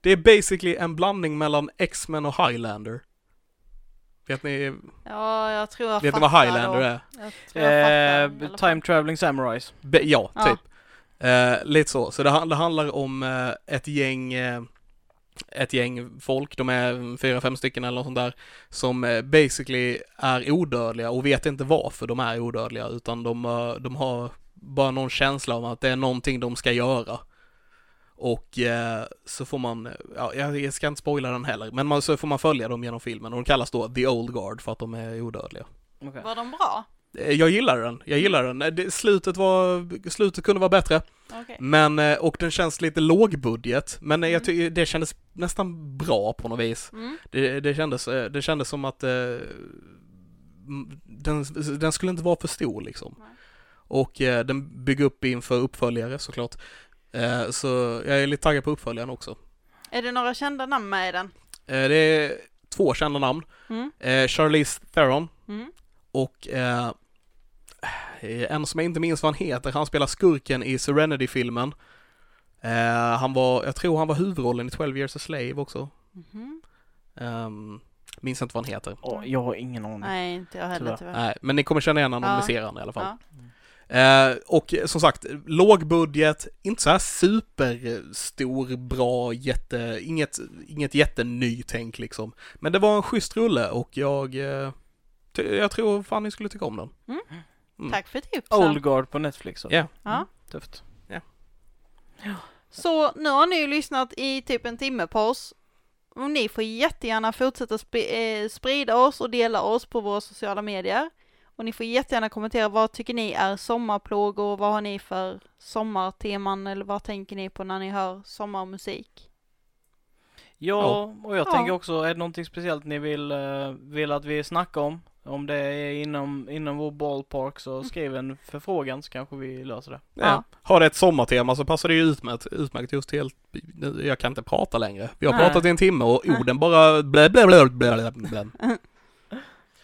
det är basically en blandning mellan X-Men och Highlander. Vet ni, Ja, jag tror jag vet ni fattar vad Highlander då. är? Jag tror jag fattar Eh, fall. time traveling samurais. Be- ja, Ja. typ. Eh, lite så. Så det, det handlar om eh, ett gäng eh, ett gäng folk, de är fyra, fem stycken eller något sånt där, som eh, basically är odödliga och vet inte varför de är odödliga utan de, eh, de har bara någon känsla om att det är någonting de ska göra. Och eh, så får man, ja, jag ska inte spoila den heller, men man, så får man följa dem genom filmen och de kallas då The Old Guard för att de är odödliga. Okay. Var de bra? Eh, Jag gillar den, jag gillar den. Eh, det- Slutet var, slutet kunde vara bättre. Okej. Men, eh, och den känns lite lågbudget, men eh, jag tycker det kändes nästan bra på något vis. Mm. Det, det, kändes, det kändes som att eh, den, den skulle inte vara för stor liksom. Nej. Och eh, den bygger upp inför uppföljare såklart. Eh, så jag är lite taggad på uppföljaren också. Är det några kända namn med i den? Eh, det är två kända namn. Mm. Eh, Charlize Theron Mm. och en som jag inte minns vad han heter, han spelar skurken i Serenity-filmen. Han var, jag tror han var huvudrollen i 12 years a slave också. Um, minns inte vad han heter. Åh, jag har ingen aning. Nej, inte jag heller Tyvärr. tyvärr. Nej, men ni kommer känna igen honom om Ja. ni ser honom i alla fall. Ja. Eh, och som sagt, låg budget, inte så här superstor, bra, jätte, inget, inget jättenytänk liksom. Men det var en schysst rulle och jag, eh, jag tror fan ni skulle tycka om den. Mm. Tack för tipsen. Old Guard på Netflix. alltså. Ja. Ja. Tufft. Så nu har ni ju lyssnat i typ en timme på oss. Och ni får jättegärna fortsätta sp- eh, sprida oss och dela oss på våra sociala medier. Och ni får jättegärna kommentera vad tycker ni är sommarplågor, vad har ni för sommarteman eller vad tänker ni på när ni hör sommarmusik? Ja, och jag Ja. tänker också, är det någonting speciellt ni vill, eh, vill att vi snackar om? Om det är inom, inom vår ballpark så skriv en förfrågan så kanske vi löser det. Ja. Ja. Har det ett sommartema så passar det ju utmärkt, utmärkt just nu- jag kan inte prata längre. Vi har Nej. pratat i en timme och orden bara blä, blä, blä, blä, blä, blä. [laughs]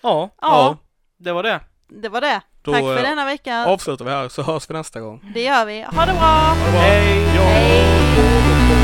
Ja, Ja, det var det. det var det. Då, Tack för eh, denna vecka. Avslutar vi här så hörs vi nästa gång. Det gör vi. Ha det bra! Hej! Hej!